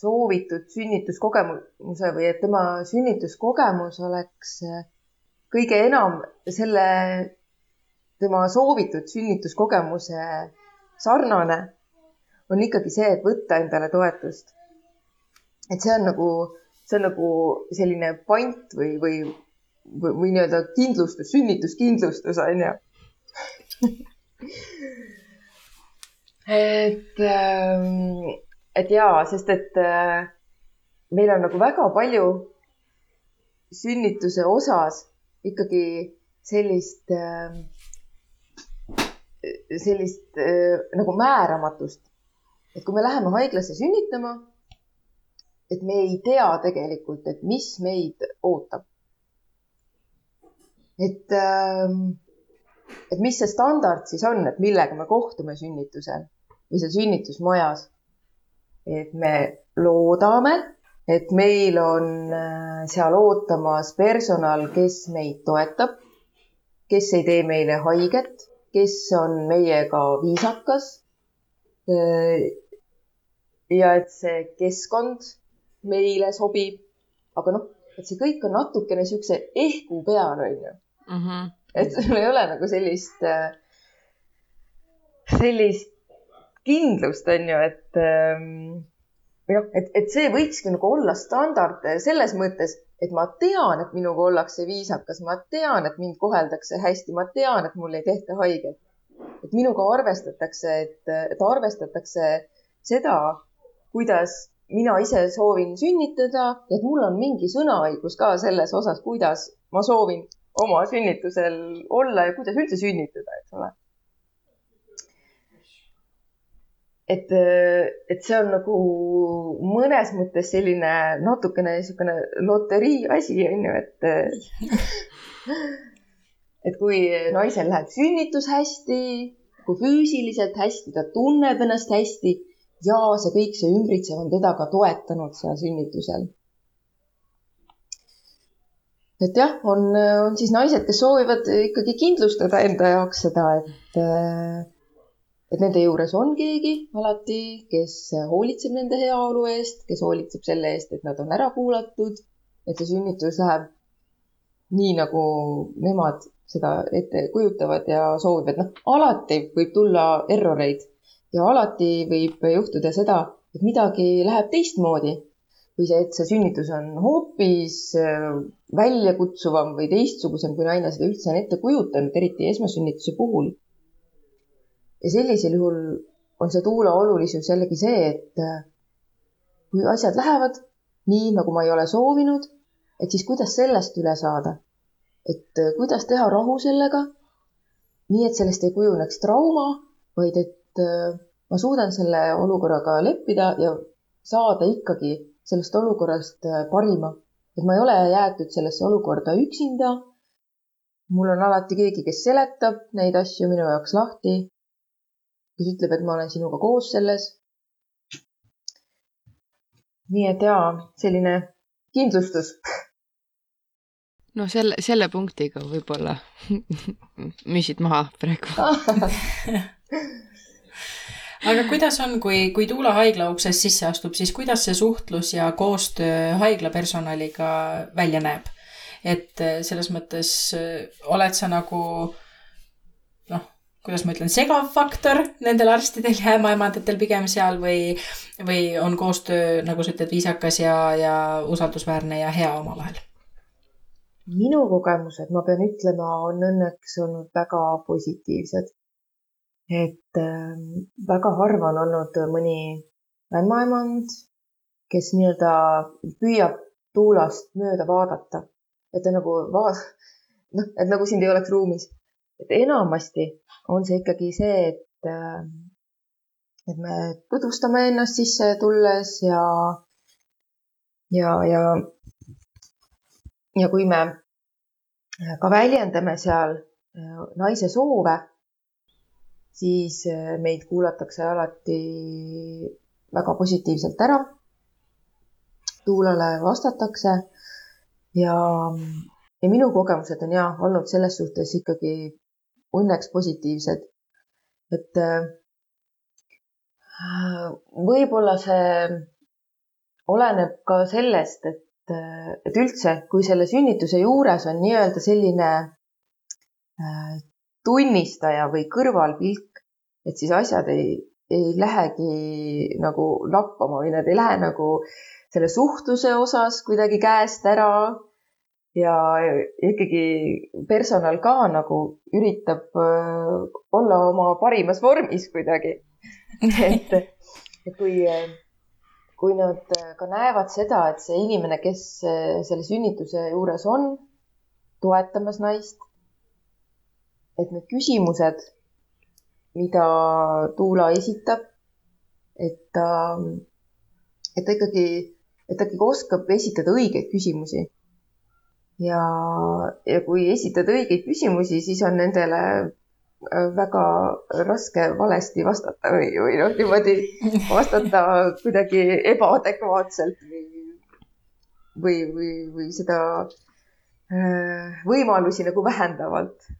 soovitud sünnituskogemuse või et tema sünnituskogemus oleks äh, kõige enam selle tema soovitud sünnituskogemuse sarnane on ikkagi see, et võtta endale toetust. et see on nagu, see on nagu selline pant või, või, või, või nii-öelda kindlustus, sünnituskindlustus on ju et, ähm, et jaa, sest et äh, meil on nagu väga palju sünnituse osas ikkagi sellist, ähm, sellist äh, nagu määramatust et kui me läheme haiglasse sünnitama, et me ei tea tegelikult, et mis meid ootab. et, ähm, et mis see standard siis on, et millega me kohtume sünnitusel või seal sünnitusmajas. et me loodame, et meil on äh, seal ootamas personal, kes meid toetab, kes ei tee meile haiget, kes on meiega viisakas. Ja et see keskkond meile sobib. aga noh, et see kõik on natukene siukse ehku peal, onju. Mhm. et sul ei ole nagu sellist, äh, sellist kindlust, onju, et ähm, või noh, et, et see võikski nagu olla standard selles mõttes, et ma tean, et minuga ollakse viisakas, ma tean, et mind koheldakse hästi, ma tean, et mul ei tehta haiget. et minuga arvestatakse, et, et arvestatakse seda, kuidas mina ise soovin sünnitada ja et mul on mingi sõnaõigus ka selles osas, kuidas ma soovin oma sünnitusel olla ja kuidas üldse sünnitada, eks ole. et, et see on nagu mõnes mõttes selline natukene niisugune loterii asi on ju, et et kui naisel läheb sünnitus hästi, kui füüsiliselt hästi, ta tunneb ennast hästi ja see kõik, see ümbritsev on teda ka toetanud seal sünnitusel. et jah, on, on siis naised, kes soovivad ikkagi kindlustada enda jaoks seda, et, et nende juures on keegi alati, kes hoolitseb nende heaolu eest, kes hoolitseb selle eest, et nad on ära kuulatud, et see sünnitus läheb nii, nagu nemad seda ette kujutavad ja soovivad. noh, alati võib tulla erroreid ja alati võib juhtuda seda, et midagi läheb teistmoodi või see, et see sünnitus on hoopis äh, väljakutsuvam või teistsugusem, kui naine seda üldse on ette kujutanud, eriti esmasünnituse puhul. ja sellisel juhul on see tuula olulisus jällegi see, et äh, kui asjad lähevad nii, nagu ma ei ole soovinud, et siis kuidas sellest üle saada. et äh, kuidas teha rahu sellega, nii et sellest ei kujuneks trauma, vaid et et äh, ma suudan selle olukorraga leppida ja saada ikkagi sellest olukorrast äh, parima. et ma ei ole jäetud sellesse olukorda üksinda. mul on alati keegi, kes seletab neid asju minu jaoks lahti, kes ütleb, et ma olen sinuga koos selles. nii et jaa, selline kindlustus no selle, selle punktiga võib-olla müüsid maha praegu aga kuidas on, kui, kui Tuula haigla uksest sisse astub, siis kuidas see suhtlus ja koostöö haigla personaliga välja näeb? et äh, selles mõttes äh, oled sa nagu noh, kuidas ma ütlen, segav faktor nendel arstidel ja ämmaemandatel pigem seal või, või on koostöö, nagu sa ütled, viisakas ja, ja usaldusväärne ja hea omavahel? minu kogemused, ma pean ütlema, on õnneks olnud väga positiivsed et ähm, väga harva on olnud mõni ämmaemand, kes nii-öelda püüab tuulast mööda vaadata, et ta nagu va-, noh, et nagu sind ei oleks ruumis. et enamasti on see ikkagi see, et, ähm, et me tutvustame ennast sisse tulles ja, ja, ja, ja kui me ka väljendame seal äh, naise soove siis äh, meid kuulatakse alati väga positiivselt ära. tuulale vastatakse ja, ja minu kogemused on ja olnud selles suhtes ikkagi õnneks positiivsed. et äh, võib-olla see oleneb ka sellest, et, et üldse, kui selle sünnituse juures on nii-öelda selline äh, tunnistaja või kõrvalpilk, et siis asjad ei, ei lähegi nagu lappama või nad ei lähe nagu selle suhtluse osas kuidagi käest ära. ja ikkagi personal ka nagu üritab äh, olla oma parimas vormis kuidagi. et, et kui, kui nad ka näevad seda, et see inimene, kes selle sünnituse juures on, toetamas naist et need küsimused, mida Tuula esitab, et ta, et ta ikkagi et ta ikkagi oskab esitada õigeid küsimusi. ja, ja kui esitada õigeid küsimusi, siis on nendele äh, väga raske valesti vastata või, või noh, niimoodi vastata kuidagi ebaadekvaatselt või, või, või, või seda äh, võimalusi nagu vähendavalt.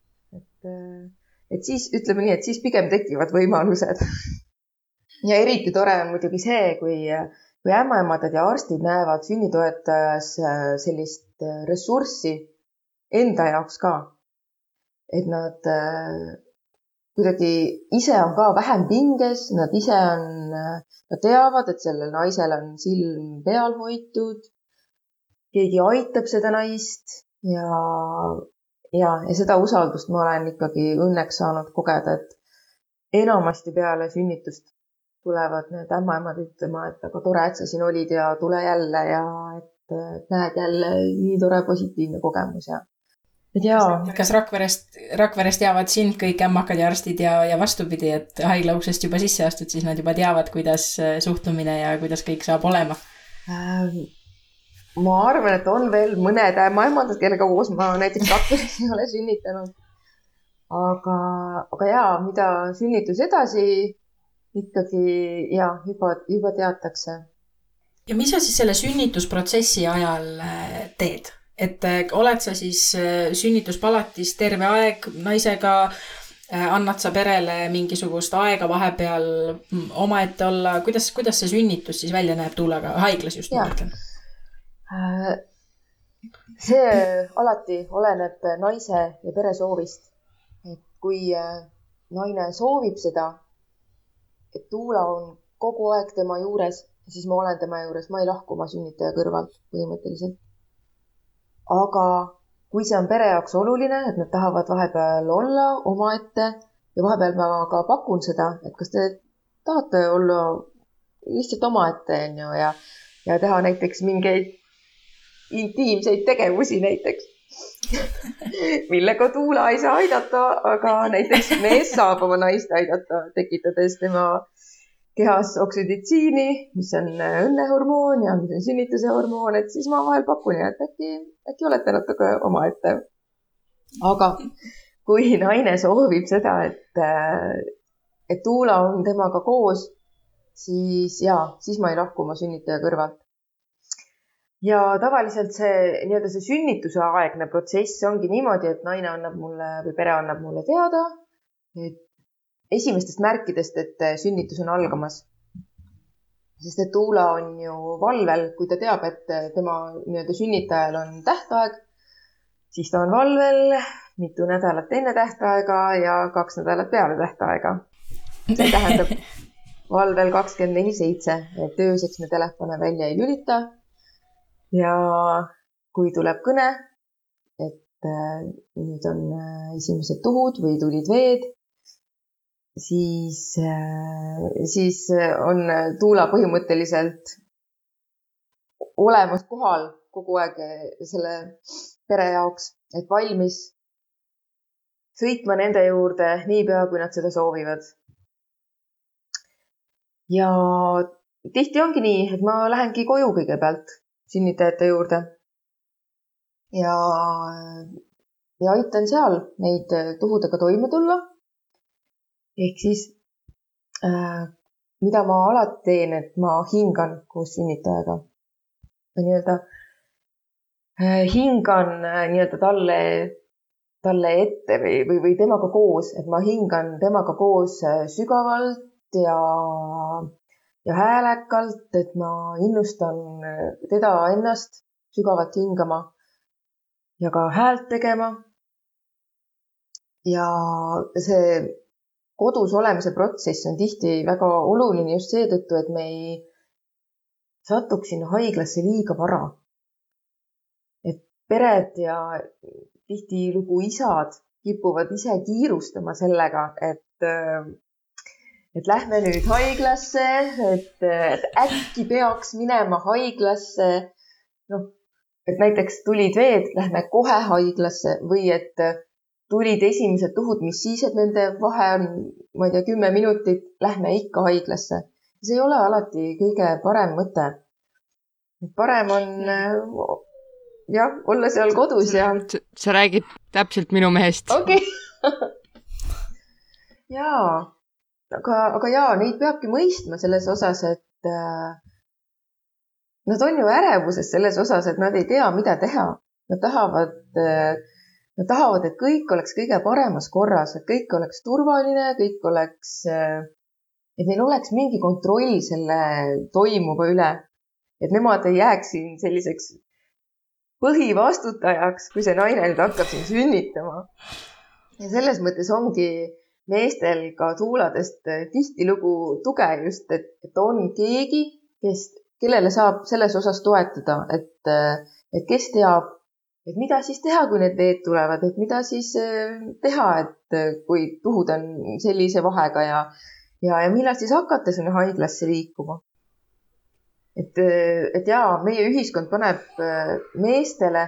Et, et siis ütleme nii, et siis pigem tekivad võimalused ja eriti tore on muidugi see, kui, kui ämmaemandad ja arstid näevad sünnitoetajas äh, sellist äh, ressurssi enda jaoks ka. et nad äh, kuidagi ise on ka vähem pinges, nad ise on, nad teavad, et sellel naisel on silm peal hoitud. keegi aitab seda naist ja, ja, ja seda usaldust ma olen ikkagi õnneks saanud kogeda, et enamasti peale sünnitust tulevad need ämmaemad ütlema, et aga tore, et sa siin olid ja tule jälle ja et, et näed jälle nii tore positiivne kogemus ja jaa. kas Rakverest, Rakverest teavad sind kõik ämmakad ja arstid ja, ja vastupidi, et haigla uksest juba sisse astud, siis nad juba teavad, kuidas suhtumine ja kuidas kõik saab olema ähm,? Ma arvan, et on veel mõned ämmaemandad, kellega koos ma näiteks Rakveres ei ole sünnitanud. aga, aga jaa, mida sünnitus edasi ikkagi ja juba, juba teatakse. ja mis sa siis selle sünnitusprotsessi ajal äh, teed, et äh, oled sa siis äh, sünnituspalatis terve aeg naisega, annad sa perele mingisugust aega vahepeal mm, omaette olla, kuidas, kuidas see sünnitus siis välja näeb Tuulaga, haiglas just ma mõtlen? See alati oleneb naise ja pere soovist. et kui naine soovib seda, et Tuula on kogu aeg tema juures, siis ma olen tema juures, ma ei lahku oma sünnitaja kõrvalt põhimõtteliselt. aga kui see on pere jaoks oluline, et nad tahavad vahepeal olla omaette ja vahepeal ma ka pakun seda, et kas te tahate olla lihtsalt omaette, on ju, ja, ja teha näiteks mingeid intiimseid tegevusi näiteks millega Tuula ei saa aidata, aga näiteks mees saab oma naist aidata, tekitades tema kehas oksüditsiini, mis on õnnehormoon ja mis on sünnituse hormoon, et siis ma vahel pakun ja et äkki, äkki olete natuke omaette. aga kui naine soovib seda, et, et Tuula on temaga koos, siis ja, siis ma ei lahku oma sünnitaja kõrvalt ja tavaliselt see nii-öelda see sünnituse aegne protsess ongi niimoodi, et naine annab mulle või pere annab mulle teada, et esimestest märkidest, et sünnitus on algamas. sest et Tuula on ju valvel, kui ta teab, et tema nii-öelda sünnitajal on tähtaeg, siis ta on valvel mitu nädalat enne tähtaega ja kaks nädalat peale tähtaega. see tähendab valvel kakskümmend neli seitse, et ööseks me telefone välja ei lülita ja kui tuleb kõne, et äh, nüüd on äh, esimesed tuhud või tulid veed, siis, äh, siis on Tuula põhimõtteliselt olemas kohal kogu aeg selle pere jaoks, et valmis sõitma nende juurde niipea, kui nad seda soovivad. ja tihti ongi nii, et ma lähengi koju kõigepealt sünnitajate juurde. ja, ja aitan seal neid tuhudega toime tulla. ehk siis äh, mida ma alati teen, et ma hingan koos sünnitajaga. nii-öelda äh, hingan äh, nii-öelda talle, talle ette või, või, või temaga koos, et ma hingan temaga koos äh, sügavalt ja ja häälekalt, et ma innustan äh, teda ennast sügavalt hingama ja ka häält tegema. ja see kodus olemise protsess on tihti väga oluline just seetõttu, et me ei satuks sinna haiglasse liiga vara. et pered ja tihtilugu isad kipuvad ise kiirustama sellega, et äh, et lähme nüüd haiglasse, et, äkki peaks minema haiglasse. noh, et näiteks tulid veed, lähme kohe haiglasse või et tulid esimesed tuhud, mis siis, et nende vahe on, ma ei tea, kümme minutit, lähme ikka haiglasse. see ei ole alati kõige parem mõte. parem on jah, olla seal kodus ja. sa räägid täpselt minu mehest. okei okay. jaa, aga, aga jaa, neid peabki mõistma selles osas, et äh, nad on ju ärevuses selles osas, et nad ei tea, mida teha. Nad tahavad äh,, nad tahavad, et kõik oleks kõige paremas korras, et kõik oleks turvaline, kõik oleks äh,, et neil oleks mingi kontroll selle toimuva üle. et nemad ei jääks siin selliseks põhivastutajaks, kui see naine nüüd hakkab siin sünnitama. ja selles mõttes ongi meestel ka tuuladest tihtilugu tuge just, et, et on keegi, kes, kellele saab selles osas toetada, et, et kes teab, et mida siis teha, kui need veed tulevad, et mida siis eh, teha, et kui tuhud on sellise vahega ja, ja, ja millal siis hakata sinna haiglasse liikuma. Et, et jaa, meie ühiskond paneb meestele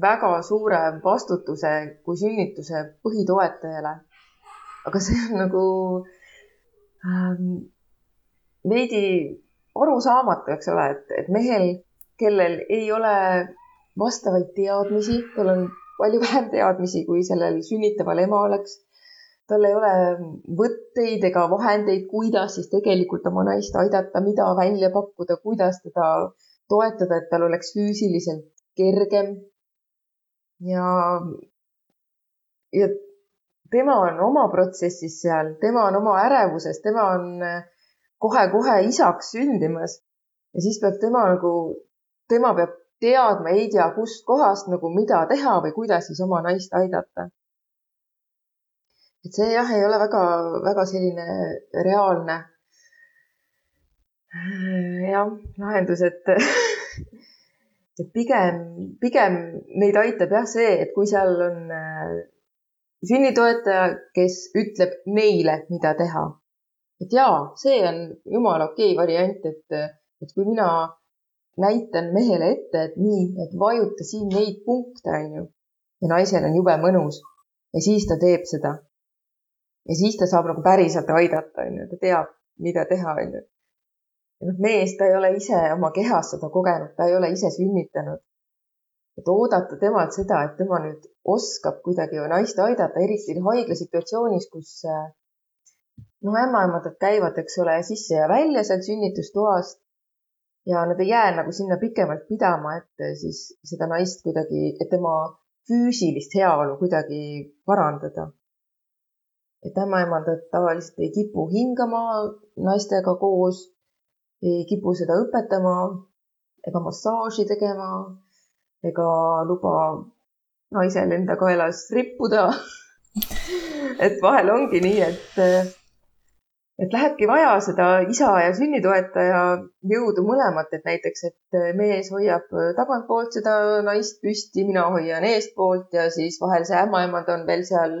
väga suure vastutuse kui sünnituse põhitoetajale. aga see on nagu ähm, veidi arusaamatu, eks ole, et, et mehel, kellel ei ole vastavaid teadmisi, tal on palju vähem teadmisi, kui sellel sünnitaval ema oleks tal ei ole võtteid ega vahendeid, kuidas siis tegelikult oma naist aidata, mida välja pakkuda, kuidas teda toetada, et tal oleks füüsiliselt kergem. Ja, ja tema on oma protsessis seal, tema on oma ärevuses, tema on kohe-kohe isaks sündimas. Ja siis peab tema nagu, tema peab teadma ei tea kust kohast nagu mida teha või kuidas siis oma naist aidata. Et see jah, ei ole väga, väga selline reaalne jah, lahendus, et et pigem, pigem meid aitab jah see, et kui seal on äh, sünnitoetaja, kes ütleb neile, mida teha. et jaa, see on jumala okei variant, et, et kui mina näitan mehele ette, et nii, et vajuta siin neid punkte, onju. ja naisel on jube mõnus ja siis ta teeb seda ja siis ta saab nagu päriselt aidata, onju, ta teab, mida teha, onju. Noh, mees, ta ei ole ise oma kehas seda kogenud, ta ei ole ise sünnitanud. et oodata temalt seda, et tema nüüd oskab kuidagi naist aidata, eriti haiglasituatsioonis, kus noh, ämmaemandad käivad, eks ole, sisse ja välja sealt sünnitustoast ja nad ei jää nagu sinna pikemalt pidama, et siis seda naist kuidagi, et tema füüsilist heaolu kuidagi parandada et ämmaemandad tavaliselt ei kipu hingama naistega koos, ei kipu seda õpetama ega massaaži tegema ega luba naisel enda kaelas rippuda et vahel ongi nii, et, et lähebki vaja seda isa ja sünnitoetaja jõudu mõlemat, et näiteks, et mees hoiab tagantpoolt seda naist püsti, mina hoian eestpoolt ja siis vahel see ämmaemand on veel seal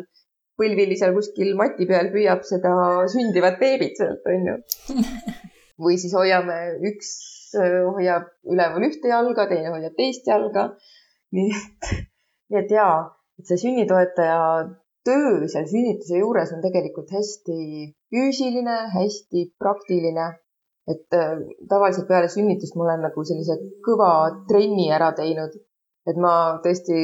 põlvili seal kuskil mati peal püüab seda sündivat beebit sealt, onju. või siis hoiame, üks hoiab üleval ühte jalga, teine hoiab teist jalga. nii et, nii et jaa, et see sünnitoetaja töö seal sünnituse juures on tegelikult hästi füüsiline, hästi praktiline. et tavaliselt peale sünnitust ma olen nagu sellise kõva trenni ära teinud. et ma tõesti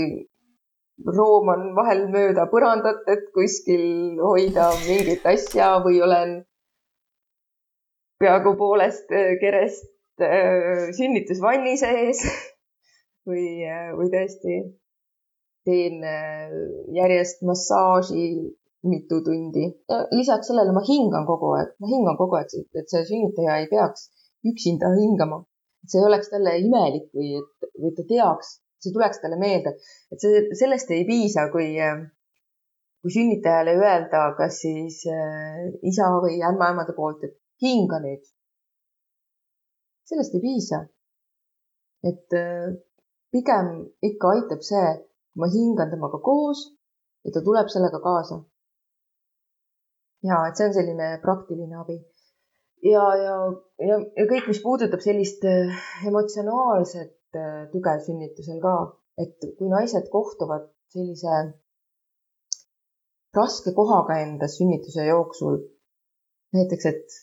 rooman vahel mööda põrandat, et kuskil hoida mingit asja või olen peaaegu poolest äh, kerest äh, sünnitusvanni sees või, äh, või tõesti teen järjest massaaži mitu tundi. lisaks sellele ma hingan kogu aeg, ma hingan kogu aeg, et see sünnitaja ei peaks üksinda hingama. see ei oleks talle imelik või et, või ta teaks, see tuleks talle meelde, et see, sellest ei piisa, kui, kui sünnitajale öelda, kas siis isa või ämmaemade poolt, et hinga nüüd. sellest ei piisa. et äh, pigem ikka aitab see, kui ma hingan temaga koos ja ta tuleb sellega kaasa. ja et see on selline praktiline abi ja, ja, ja, ja kõik, mis puudutab sellist äh, emotsionaalset Äh, tuge sünnitusel ka, et kui naised kohtuvad sellise raske kohaga enda sünnituse jooksul, näiteks, et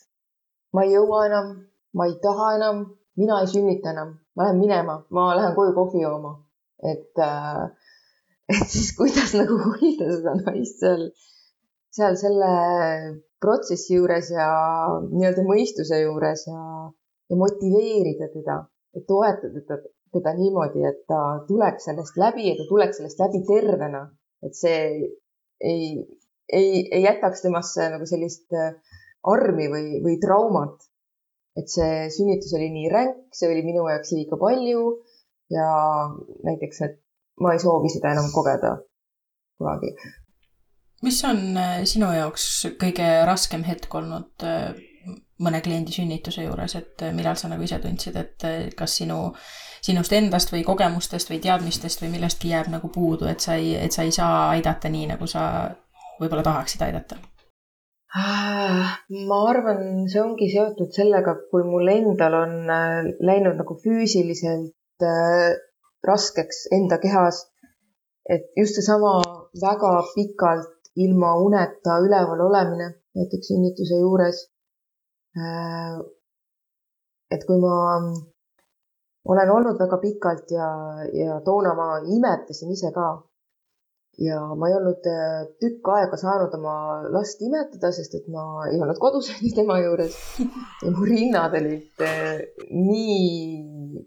ma ei jõua enam, ma ei taha enam, mina ei sünnita enam, ma lähen minema, ma lähen koju kohvi jooma. et, äh, et siis kuidas nagu hoida seda naist seal, seal selle protsessi juures ja nii-öelda mõistuse juures ja, ja motiveerida teda, toetada teda, teda niimoodi, et ta tuleks sellest läbi ja ta tuleks sellest läbi tervena, et see ei, ei, ei jätaks temasse nagu sellist äh, armi või, või traumat. et see sünnitus oli nii ränk, see oli minu jaoks liiga palju ja näiteks, et ma ei soovi seda enam kogeda kunagi. mis on äh, sinu jaoks kõige raskem hetk olnud äh, mõne kliendi sünnituse juures, et millal sa nagu ise tundsid, et kas sinu, sinust endast või kogemustest või teadmistest või millestki jääb nagu puudu, et sa ei, et sa ei saa aidata nii, nagu sa võib-olla tahaksid aidata? Ah, ma arvan, see ongi seotud sellega, kui mul endal on äh, läinud nagu füüsiliselt äh, raskeks enda kehas. et just seesama väga pikalt ilma uneta üleval olemine, näiteks sünnituse juures. Äh, et kui ma olen olnud väga pikalt ja, ja toona ma imetasin ise ka ja ma ei olnud äh, tükk aega saanud oma last imetada, sest et ma ei olnud kodus tema juures. ja mu rinnad olid äh, nii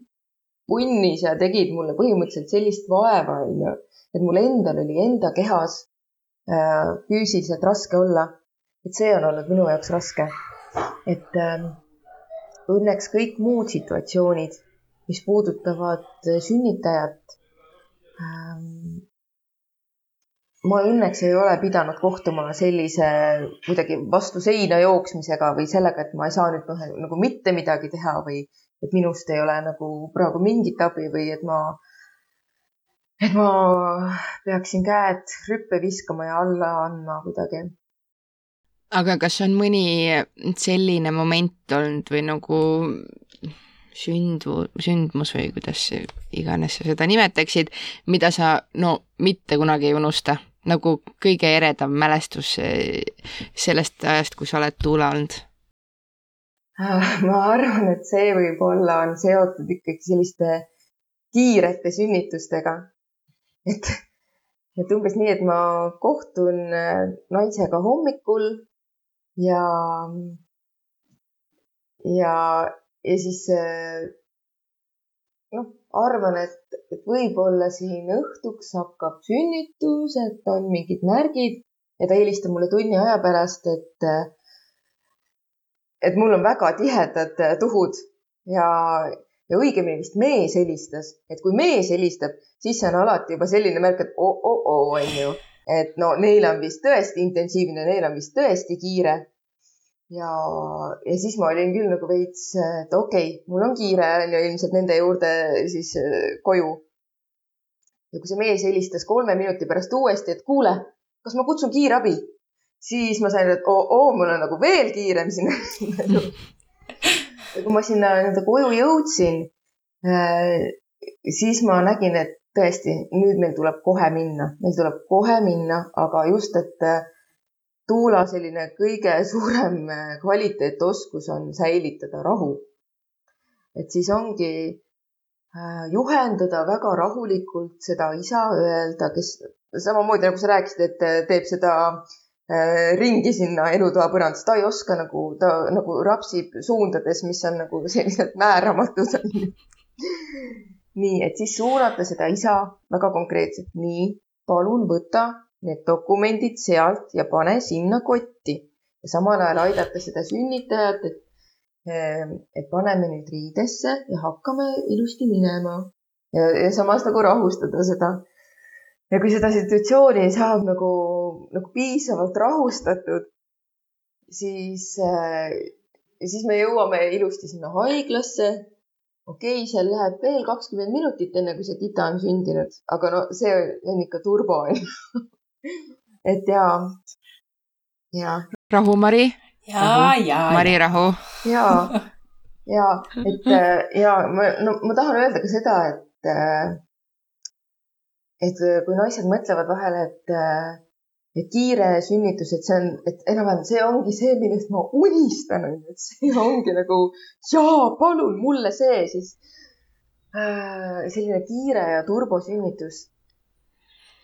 punnis ja tegid mulle põhimõtteliselt sellist vaeva, onju, et mul endal oli enda kehas äh, füüsiliselt raske olla. et see on olnud minu jaoks raske. et ähm, õnneks kõik muud situatsioonid, mis puudutavad sünnitajat ähm,, ma õnneks ei ole pidanud kohtuma sellise kuidagi vastu seina jooksmisega või sellega, et ma ei saa nüüd noh, nagu mitte midagi teha või et minust ei ole nagu praegu mingit abi või et ma, et ma peaksin käed rüppe viskama ja alla andma kuidagi. aga kas on mõni selline moment olnud või nagu sündmu, sündmus või kuidas iganes sa seda nimetaksid, mida sa no mitte kunagi ei unusta? Nagu kõige eredam mälestus eh, sellest ajast, kui sa oled Tuula olnud? Ma arvan, et see võib-olla on seotud ikkagi selliste kiirete sünnitustega. et, et umbes nii, et ma kohtun eh, naisega hommikul ja, ja, ja siis eh, noh, arvan, et, et võib-olla siin õhtuks hakkab sünnitus, et on mingid märgid. Ja ta helistab mulle tunni aja pärast, et, et mul on väga tihedad tuhud. Ja, ja õigemini vist mees helistas, et kui mees helistab, siis see on alati juba selline märk, et oo-oo-oo onju, et no neil on vist tõesti intensiivne, neil on vist tõesti kiire ja, ja siis ma olin küll nagu veits, et okei okay,, mul on kiire on ju ilmselt nende juurde siis äh, koju. ja kui see mees helistas kolme minuti pärast uuesti, et kuule, kas ma kutsun kiirabi, siis ma sain, et oo, oo, mul on nagu veel kiirem siin. Ja kui ma sinna nii-öelda koju jõudsin, äh, siis ma nägin, et tõesti, nüüd meil tuleb kohe minna, meil tuleb kohe minna, aga just, et äh, Tuula selline kõige suurem äh, kvaliteetoskus on säilitada rahu. et siis ongi äh, juhendada väga rahulikult seda isa öelda, kes samamoodi nagu sa rääkisid, et äh, teeb seda ringi sinna elutoa põrandas, ta ei oska nagu, ta nagu rapsib suundades, mis on nagu sellised määramatud nii, et siis suunata seda isa väga konkreetselt, nii, palun võta need dokumendid sealt ja pane sinna kotti. Ja samal ajal aidata seda sünnitajat, et, ehm, et paneme nüüd riidesse ja hakkame ilusti minema. Ja, ja samas nagu rahustada seda. ja kui seda situatsiooni saab nagu, nagu piisavalt rahustatud, siis, eh, siis me jõuame ilusti sinna haiglasse. Okei okay,, seal läheb veel kakskümmend minutit, enne kui see tita on sündinud, aga no see on ikka turbo et ja, ja. rahu, Mari. ja, ja. Mari, rahu. ja, ja, et ja ma, no ma tahan öelda ka seda, et, et kui naised mõtlevad vahel, et, et kiire sünnitus, et see on, et enam-vähem see ongi see, millest ma unistan, et see ongi nagu jaa, palun mulle see, siis äh, selline kiire ja turbosünnitus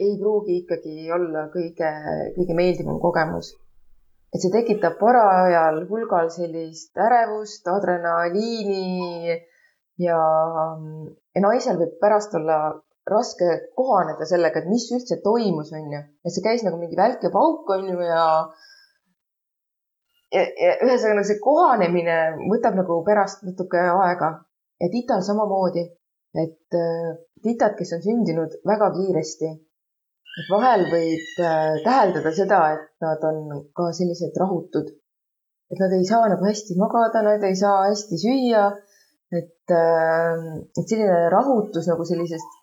ei pruugi ikkagi olla kõige, kõige meeldivam kogemus. et see tekitab parajal hulgal sellist ärevust, adrenaliini ja, ja naisel võib pärast olla raske kohaneda sellega, et mis üldse toimus, onju. et see käis nagu mingi välk ja pauk, onju, ja ja, ja ühesõnaga see kohanemine võtab nagu pärast natuke aega ja tital samamoodi, et äh, titad, kes on sündinud väga kiiresti, et vahel võib äh, täheldada seda, et nad on ka sellised rahutud, et nad ei saa nagu hästi magada, nad ei saa hästi süüa, et, äh, et selline rahutus nagu sellisest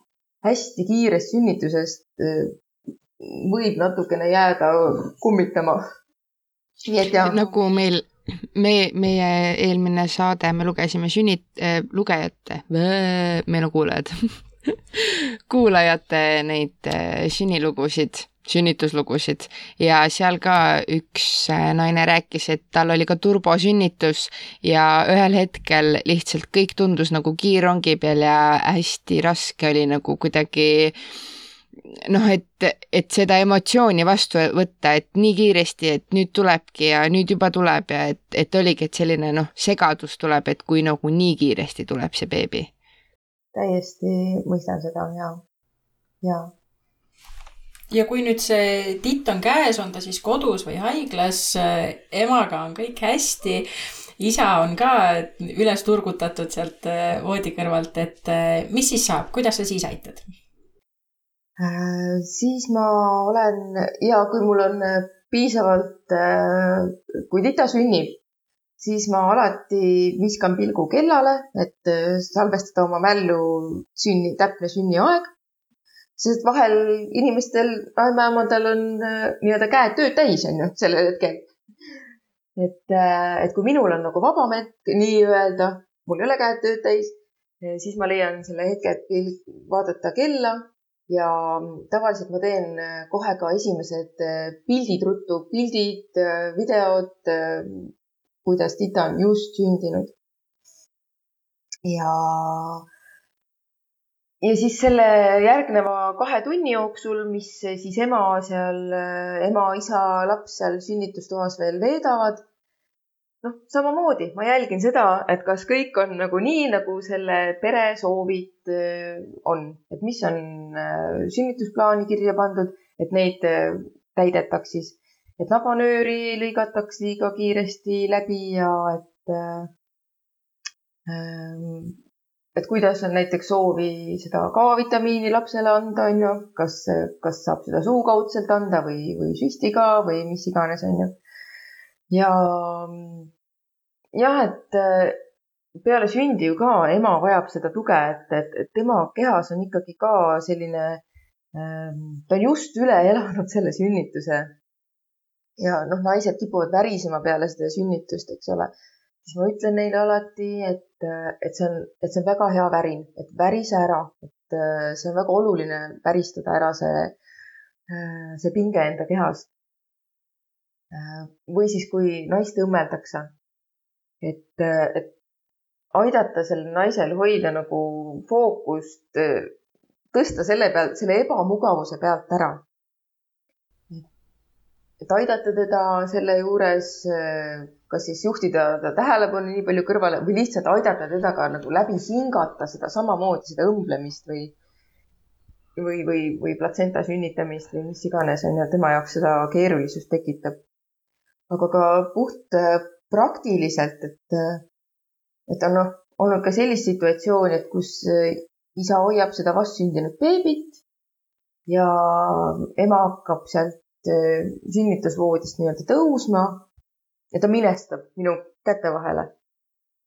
hästi kiirest sünnitusest äh, võib natukene jääda kummitama. nii et jah. nagu meil, me, meie eelmine saade, me lugesime sünnit- äh,, lugejate, meil on kuulajad kuulajate neid äh, sünnilugusid sünnituslugusid ja seal ka üks äh, naine rääkis, et tal oli ka turbosünnitus ja ühel hetkel lihtsalt kõik tundus nagu kiirrongi peal ja hästi raske oli nagu kuidagi noh, et, et seda emotsiooni vastu võtta, et nii kiiresti, et nüüd tulebki ja nüüd juba tuleb ja et, et oligi, et selline noh, segadus tuleb, et kui nagu nii kiiresti tuleb see beebi. Täiesti mõistan seda ja, ja ja kui nüüd see titt on käes, on ta siis kodus või haiglas, emaga on kõik hästi, isa on ka üles turgutatud sealt äh, voodi kõrvalt, et äh, mis siis saab, kuidas sa siis aitad? Äh, siis ma olen ja kui mul on piisavalt, kui tita sünnib, siis ma alati viskan pilgu kellale, et salvestada oma mällu sünni, täpne sünniaeg sest vahel inimestel, ämmaemadel on äh, nii-öelda käed tööd täis, on ju, sellel hetkel. et, äh, et kui minul on nagu vabam hetk nii-öelda, mul ei ole käed tööd täis, äh, siis ma leian selle hetke, et vaadata kella ja tavaliselt ma teen kohe ka esimesed pildid ruttu, pildid, videod, kuidas Tita on just sündinud. ja ja siis selle järgneva kahe tunni jooksul, mis siis ema seal, ema, isa, laps seal sünnitustoas veel veedavad. noh, samamoodi ma jälgin seda, et kas kõik on nagu nii, nagu selle pere soovid äh, on, et mis on äh, sünnitusplaani kirja pandud, et neid äh, täidetaks siis, et nabanööri ei lõigataks liiga kiiresti läbi ja et et kuidas on näiteks soovi seda K-vitamiini lapsele anda, on ju, kas, kas saab seda suukaudselt anda või, või süstiga või mis iganes, on ju. ja jah, et äh, peale sündi ju ka ema vajab seda tuge, et, et, et tema kehas on ikkagi ka selline, ta on just üle elanud selle sünnituse. Ja noh, naised kipuvad värisema peale seda sünnitust, eks ole siis ma ütlen neile alati, et, et see on, et see on väga hea värin, et värise ära, et äh, see on väga oluline väristada ära see, äh, see pinge enda kehas. Äh, või siis, kui naist õmmeldakse, et, et aidata sellel naisel hoida nagu fookust, tõsta selle pealt, selle ebamugavuse pealt ära. Et aidata teda selle juures kas siis juhtida ta tähelepanu nii palju kõrvale või lihtsalt aidata teda ka nagu läbi hingata seda samamoodi, seda õmblemist või või, või, või platsenta sünnitamist või mis iganes on ju, tema jaoks seda keerulisust tekitab. aga ka puht äh, praktiliselt, et, äh, et on noh, olnud ka sellist situatsiooni, et kus äh, isa hoiab seda vastsündinud beebit ja ema hakkab sealt sünnitusvoodist nii-öelda tõusma ja ta minestab minu käte vahele.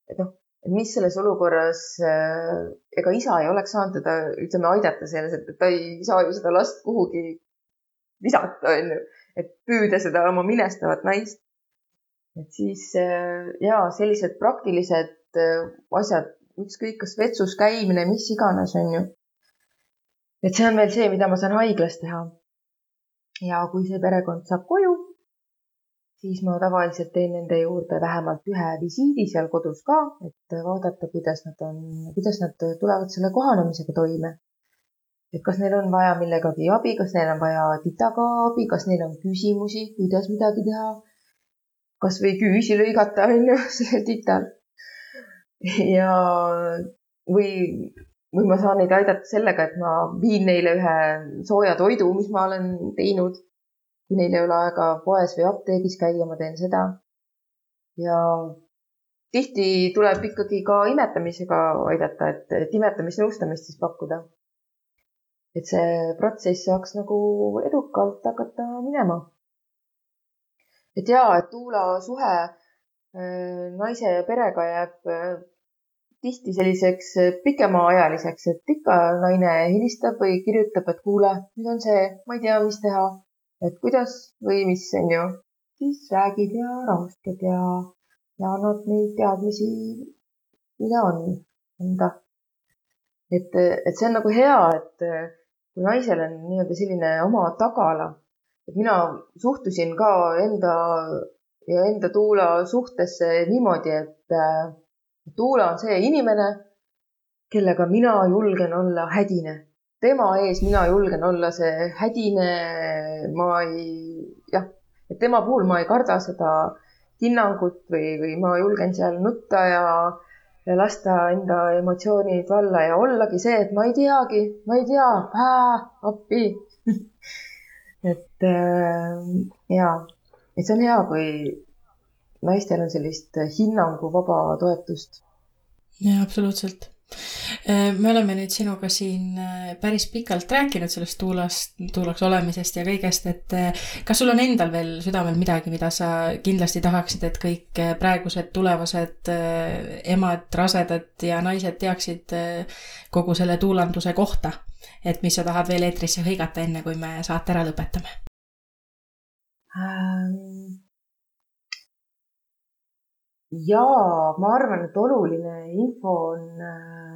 et noh, et mis selles olukorras äh,, ega isa ei oleks saanud teda, ütleme, aidata selles, et ta ei saa ju seda last kuhugi visata, onju, et püüda seda oma minestavat naist. et siis äh, ja sellised praktilised äh, asjad, ükskõik kas vetsus käimine, mis iganes, onju. et see on veel see, mida ma saan haiglas teha ja kui see perekond saab koju, siis ma tavaliselt teen nende juurde vähemalt ühe visiidi seal kodus ka, et vaadata, kuidas nad on, kuidas nad tulevad selle kohanemisega toime. et kas neil on vaja millegagi abi, kas neil on vaja titaga abi, kas neil on küsimusi, kuidas midagi teha. kasvõi küüsi lõigata, on ju, sellel tital. ja, või, või ma saan neid aidata sellega, et ma viin neile ühe sooja toidu, mis ma olen teinud kui neil ei ole aega poes või apteegis käia, ma teen seda. ja tihti tuleb ikkagi ka imetamisega aidata, et, et imetamisnõustamist siis pakkuda. et see protsess saaks nagu edukalt hakata minema. et ja, et Tuula suhe äh, naise ja perega jääb äh, tihti selliseks pikemaajaliseks, et ikka naine helistab või kirjutab, et kuule, nüüd on see, ma ei tea, mis teha. Et kuidas või mis, on ju, siis räägid ja rahustad ja, ja annad neid teadmisi, mida on anda. et, et see on nagu hea, et kui naisel on nii-öelda selline oma tagala, et mina suhtusin ka enda ja enda tuula suhtesse niimoodi, et tuula on see inimene, kellega mina julgen olla hädine. Tema ees mina julgen olla see hädine, ma ei, jah, et tema puhul ma ei karda seda hinnangut või, või ma julgen seal nutta ja, ja lasta enda emotsioonid valla ja ollagi see, et ma ei teagi, ma ei tea, appi. Et äh, ja, et see on hea, kui naistel on sellist hinnanguvaba toetust. jaa, absoluutselt Äh, me oleme nüüd sinuga siin äh, päris pikalt rääkinud sellest tuulast, tuulaks olemisest ja kõigest, et äh, kas sul on endal veel südamel midagi, mida sa kindlasti tahaksid, et kõik praegused tulevased emad, rasedad ja naised teaksid kogu selle tuulanduse kohta? et mis sa tahad veel eetrisse hõigata, enne kui me saate ära lõpetame ähm.? Jaa, ma arvan, et oluline info on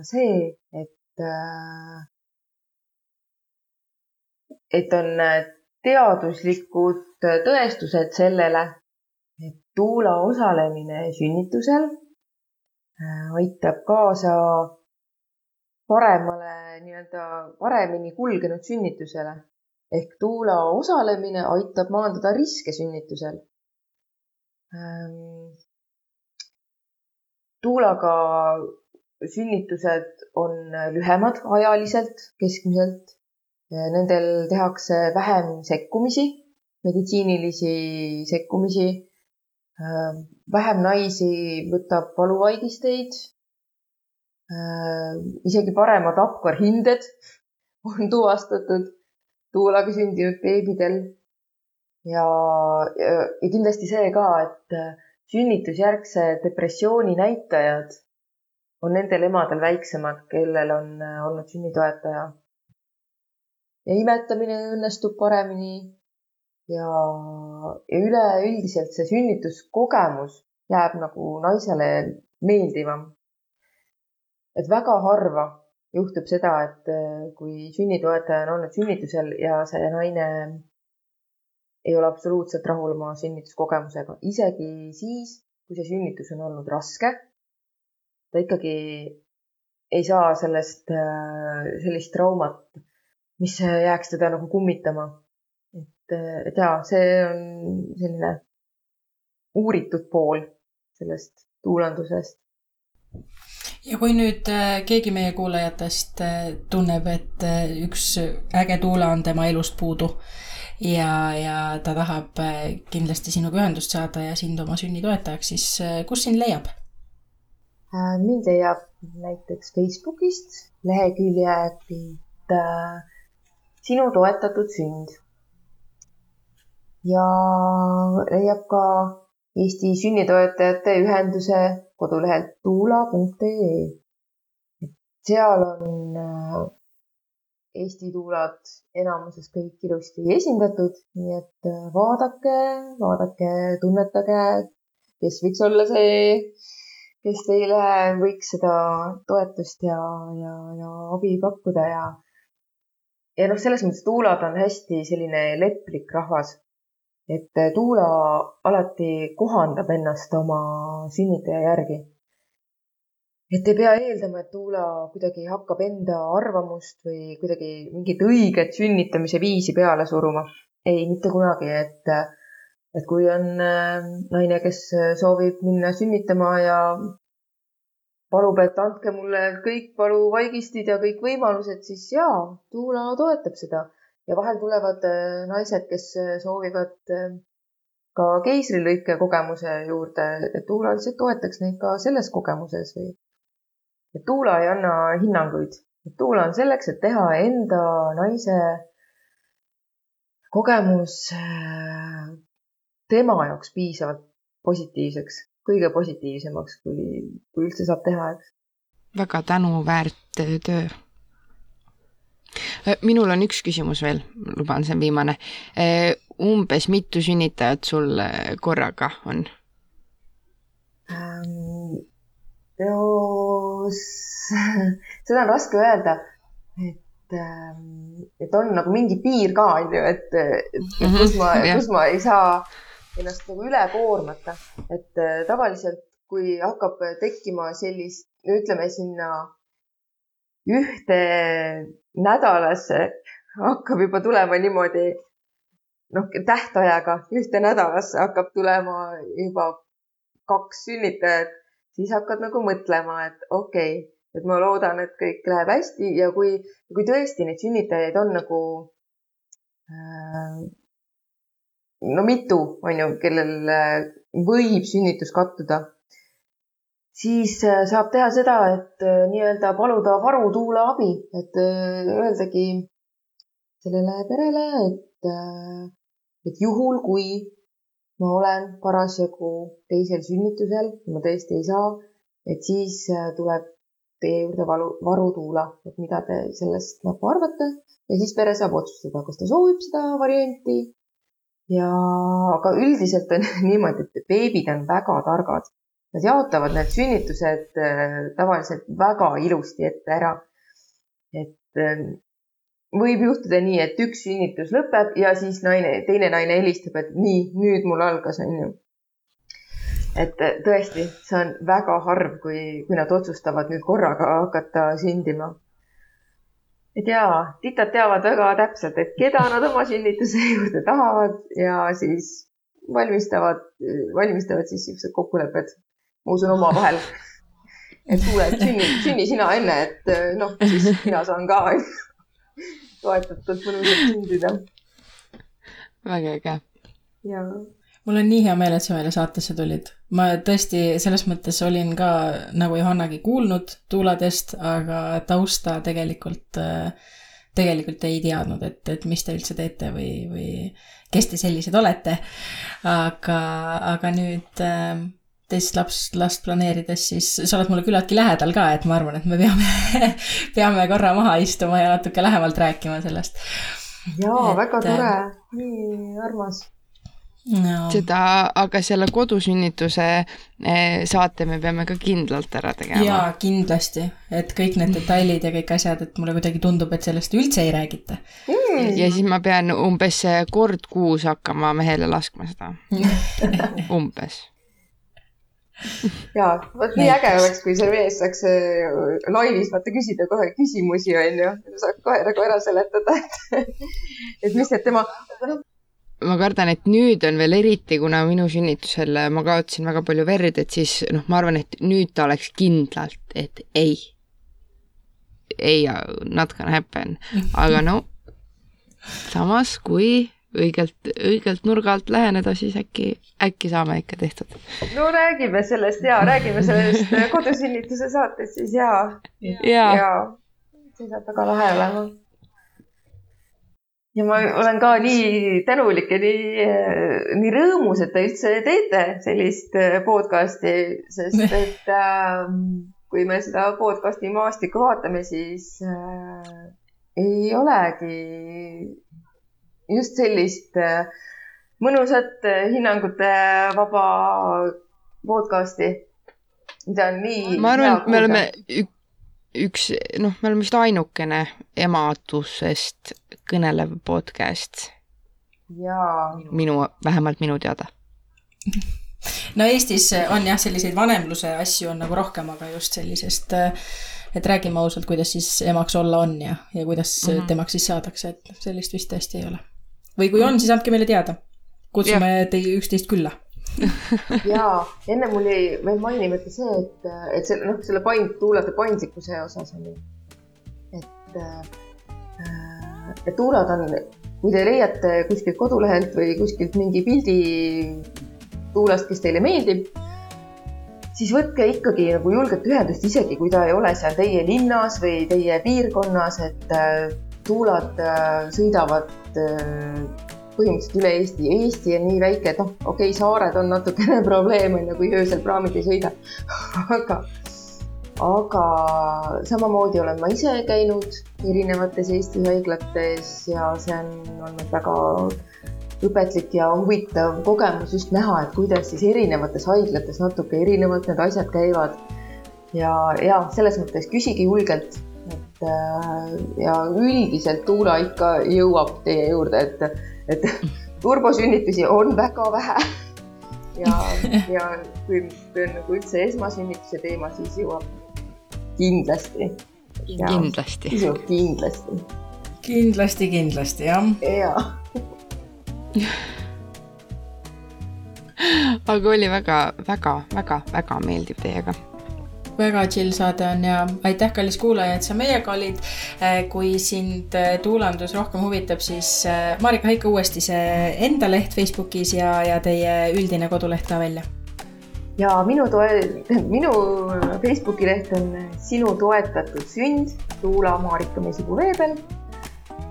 see, et, äh, et on äh, teaduslikud tõestused sellele, et tuula osalemine sünnitusel äh, aitab kaasa paremale, nii-öelda paremini kulgenud sünnitusele ehk tuula osalemine aitab maandada riske sünnitusel. Tuulaga sünnitused on lühemad ajaliselt, keskmiselt. Nendel tehakse vähem sekkumisi, meditsiinilisi sekkumisi. vähem naisi võtab valuvaigisteid. isegi paremad tapkarhinded on tuvastatud tuulaga sündinud beebidel. ja, ja, ja kindlasti see ka, et sünnitusjärgse depressiooni näitajad on nendel emadel väiksemad, kellel on äh, olnud sünnitoetaja. ja imetamine õnnestub paremini ja, ja üleüldiselt see sünnituskogemus jääb nagu naisele meeldivam. et väga harva juhtub seda, et äh, kui sünnitoetaja on olnud sünnitusel ja see naine ei ole absoluutselt rahul oma sünnituskogemusega, isegi siis, kui see sünnitus on olnud raske ta ikkagi ei saa sellest, äh, sellist traumat, mis jääks teda nagu kummitama. et, et jaa, see on selline uuritud pool sellest tuulandusest. ja kui nüüd äh, keegi meie kuulajatest äh, tunneb, et üks äge tuule on tema elust puudu ja, ja ta tahab kindlasti sinuga ühendust saada ja sind oma sünnitoetajaks, siis kus sind leiab? Äh, mind leiab näiteks Facebookist leheküljelt äh, sinu toetatud sünd. ja leiab ka Eesti Sünnitoetajate Ühenduse kodulehelt tuula.ee. seal on äh, Eesti tuulad enamuses kõik ilusti esindatud, nii et vaadake, vaadake, tunnetage, kes võiks olla see kes teile võiks seda toetust ja, ja, ja abi pakkuda ja, ja noh, selles mõttes tuulad on hästi selline leplik rahvas. et tuula alati kohandab ennast oma sünnitaja järgi. Et ei pea eeldama, et tuula kuidagi hakkab enda arvamust või kuidagi mingit õiget sünnitamise viisi peale suruma. ei, mitte kunagi, et, et kui on äh, naine, kes soovib minna sünnitama ja palub, et andke mulle kõik valuvaigistid ja kõik võimalused, siis jaa, Tuula toetab seda ja vahel tulevad äh, naised, kes soovivad äh, ka keisrilõike kogemuse juurde, et Tuula lihtsalt toetaks neid ka selles kogemuses või. Et Tuula ei anna hinnanguid, Tuula on selleks, et teha enda naise kogemus tema jaoks piisavalt positiivseks kõige positiivsemaks, kui, kui üldse saab teha, eks. väga tänuväärt töö. Äh, minul on üks küsimus veel, luban, see on viimane. Äh, umbes mitu sünnitajat sul äh, korraga on ähm,? no seda on raske öelda, et ähm, et on nagu mingi piir ka, on ju, et, et mhm, kus ma, kus ma ei saa ennast nagu üle koormata, et äh, tavaliselt, kui hakkab tekkima sellist, ütleme sinna ühte nädalasse hakkab juba tulema niimoodi noh, tähtajaga ühte nädalasse hakkab tulema juba kaks sünnitajat, siis hakkad nagu mõtlema, et okei okay,, et ma loodan, et kõik läheb hästi ja kui, kui tõesti neid sünnitajaid on nagu äh, no mitu, on ju, kellel äh, võib sünnitus kattuda, siis äh, saab teha seda, et äh, nii-öelda paluda varutuule abi, et öeldagi sellele perele, et, et juhul, kui ma olen parasjagu teisel sünnitusel, ma tõesti ei saa, et siis tuleb teie juurde valu, varutuula, et mida te sellest nagu arvate ja siis pere saab otsustada, kas ta soovib seda varianti ja, aga üldiselt on niimoodi, et beebid on väga targad. Nad jaotavad need sünnitused äh, tavaliselt väga ilusti ette ära. et äh, võib juhtuda nii, et üks sünnitus lõpeb ja siis naine, teine naine helistab, et nii, nüüd mul algas, onju. et äh, tõesti, see on väga harv, kui, kui nad otsustavad nüüd korraga hakata sündima et jaa, titad teavad väga täpselt, et keda nad oma sünnituse juurde tahavad ja siis valmistavad, valmistavad siis siuksed kokkulepped, ma usun omavahel. et kuule, et sünni, sünni sina enne, et noh, siis mina saan ka toetatult mõnusalt sündida. väga äge. jaa mul on nii hea meel, et sa meile saatesse tulid. ma tõesti selles mõttes olin ka nagu Johannagi kuulnud tuuladest, aga tausta tegelikult, tegelikult ei teadnud, et, et mis te üldse teete või, või kes te sellised olete. aga, aga nüüd teist lapst, last planeerides, siis sa oled mulle küllaltki lähedal ka, et ma arvan, et me peame peame korra maha istuma ja natuke lähemalt rääkima sellest. jaa, väga tore, nii armas. no.. seda, aga selle kodusünnituse eh, saate me peame ka kindlalt ära tegema. jaa, kindlasti, et kõik need detailid ja kõik asjad, et mulle kuidagi tundub, et sellest üldse ei räägita. Mm.. ja siis ma pean umbes kord kuus hakkama mehele laskma seda. Umbes ja, vot nii äge oleks, kui see mees saaks eh, laivis vaata küsida kohe küsimusi, onju. saaks kohe nagu ära seletada, et, et mis need tema, ma kardan, et nüüd on veel eriti, kuna minu sünnitusel ma kaotasin väga palju verd, et siis noh, ma arvan, et nüüd ta oleks kindlalt, et ei. ei, not gonna happen, aga no samas, kui õigelt, õigelt nurga alt läheneda, siis äkki, äkki saame ikka tehtud. no räägime sellest ja räägime sellest kodusünnituse saates siis ja. ja, ja. see saab väga lahe olema ja ma olen ka nii tänulik ja nii, nii rõõmus, et te üldse teete sellist äh, podcast'i, sest et äh, kui me seda podcast'i maastikku vaatame, siis äh, ei olegi just sellist äh, mõnusat äh, hinnangute vaba podcast'i, mida on nii. ma arvan, et me oleme üks, noh, me oleme vist ainukene emadusest kõnelev podcast. jaa. minu, vähemalt minu teada. no Eestis on jah, selliseid vanemluse asju on nagu rohkem, aga just sellisest, et räägime ausalt, kuidas siis emaks olla on ja, ja kuidas mm -hmm. temaks siis saadakse, et sellist vist tõesti ei ole. Või kui on, siis andke meile teada. kutsume teie üksteist külla. Jaa, enne mul jäi veel mainimata see, et, et see noh, selle paind, tuulade paindlikkuse osas on ju, et äh, et tuulad on, kui te leiate kuskilt kodulehelt või kuskilt mingi pildi tuulest, kes teile meeldib, siis võtke ikkagi nagu julgelt ühendust, isegi kui ta ei ole seal teie linnas või teie piirkonnas, et äh, tuulad äh, sõidavad põhimõtteliselt üle Eesti. Eesti on nii väike, et noh, okei okay,, saared on natukene probleem, on ju, kui öösel praamid ei sõida aga, aga samamoodi olen ma ise käinud erinevates Eesti haiglates ja see on olnud väga õpetlik ja huvitav kogemus just näha, et kuidas siis erinevates haiglates natuke erinevalt need asjad käivad. ja, ja selles mõttes küsige julgelt, äh, ja üldiselt Tuula ikka jõuab teie juurde, et et turbosünnitusi on väga vähe. ja, ja kui, kui on nagu üldse esmasünnituse teema, siis jõuab kindlasti. kindlasti. siis jõuab kindlasti. kindlasti, kindlasti jah. jaa aga oli väga, väga, väga, väga meeldiv teiega väga chill saade on ja aitäh, kallis kuulaja, et sa meiega olid. Eh, kui sind eh, tuulandus rohkem huvitab, siis eh, Marika, hõika uuesti see enda leht Facebookis ja, ja teie üldine koduleht ka välja. ja minu toe-, minu Facebooki leht on Sinu toetatud sünd, Tuula Marika Mesigu veebel.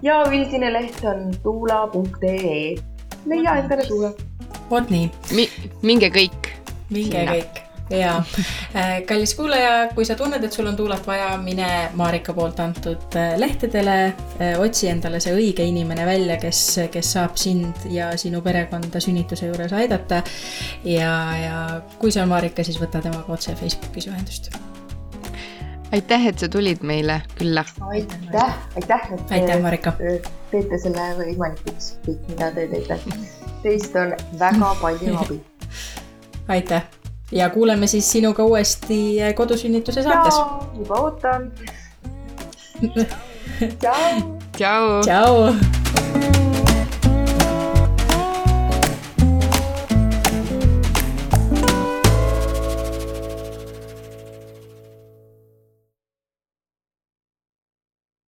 ja üldine leht on tuula.ee. leia endale Tuula. vot nii Mi. minge kõik. minge Sinna. kõik ja äh, kallis kuulaja, kui sa tunned, et sul on tuulat vaja, mine Marika poolt antud äh, lehtedele, äh, otsi endale see õige inimene välja, kes, kes saab sind ja sinu perekonda sünnituse juures aidata. ja, ja kui see on Marika, siis võta temaga otse Facebookis ühendust. aitäh, et sa tulid meile külla. aitäh, aitäh, et aitäh, Marika. teete selle võimalikuks, kõik, mida te teete. Teist on väga palju abi. aitäh ja kuuleme siis sinuga uuesti kodusünnituse saates. juba ootan. tšau. tšau. tšau.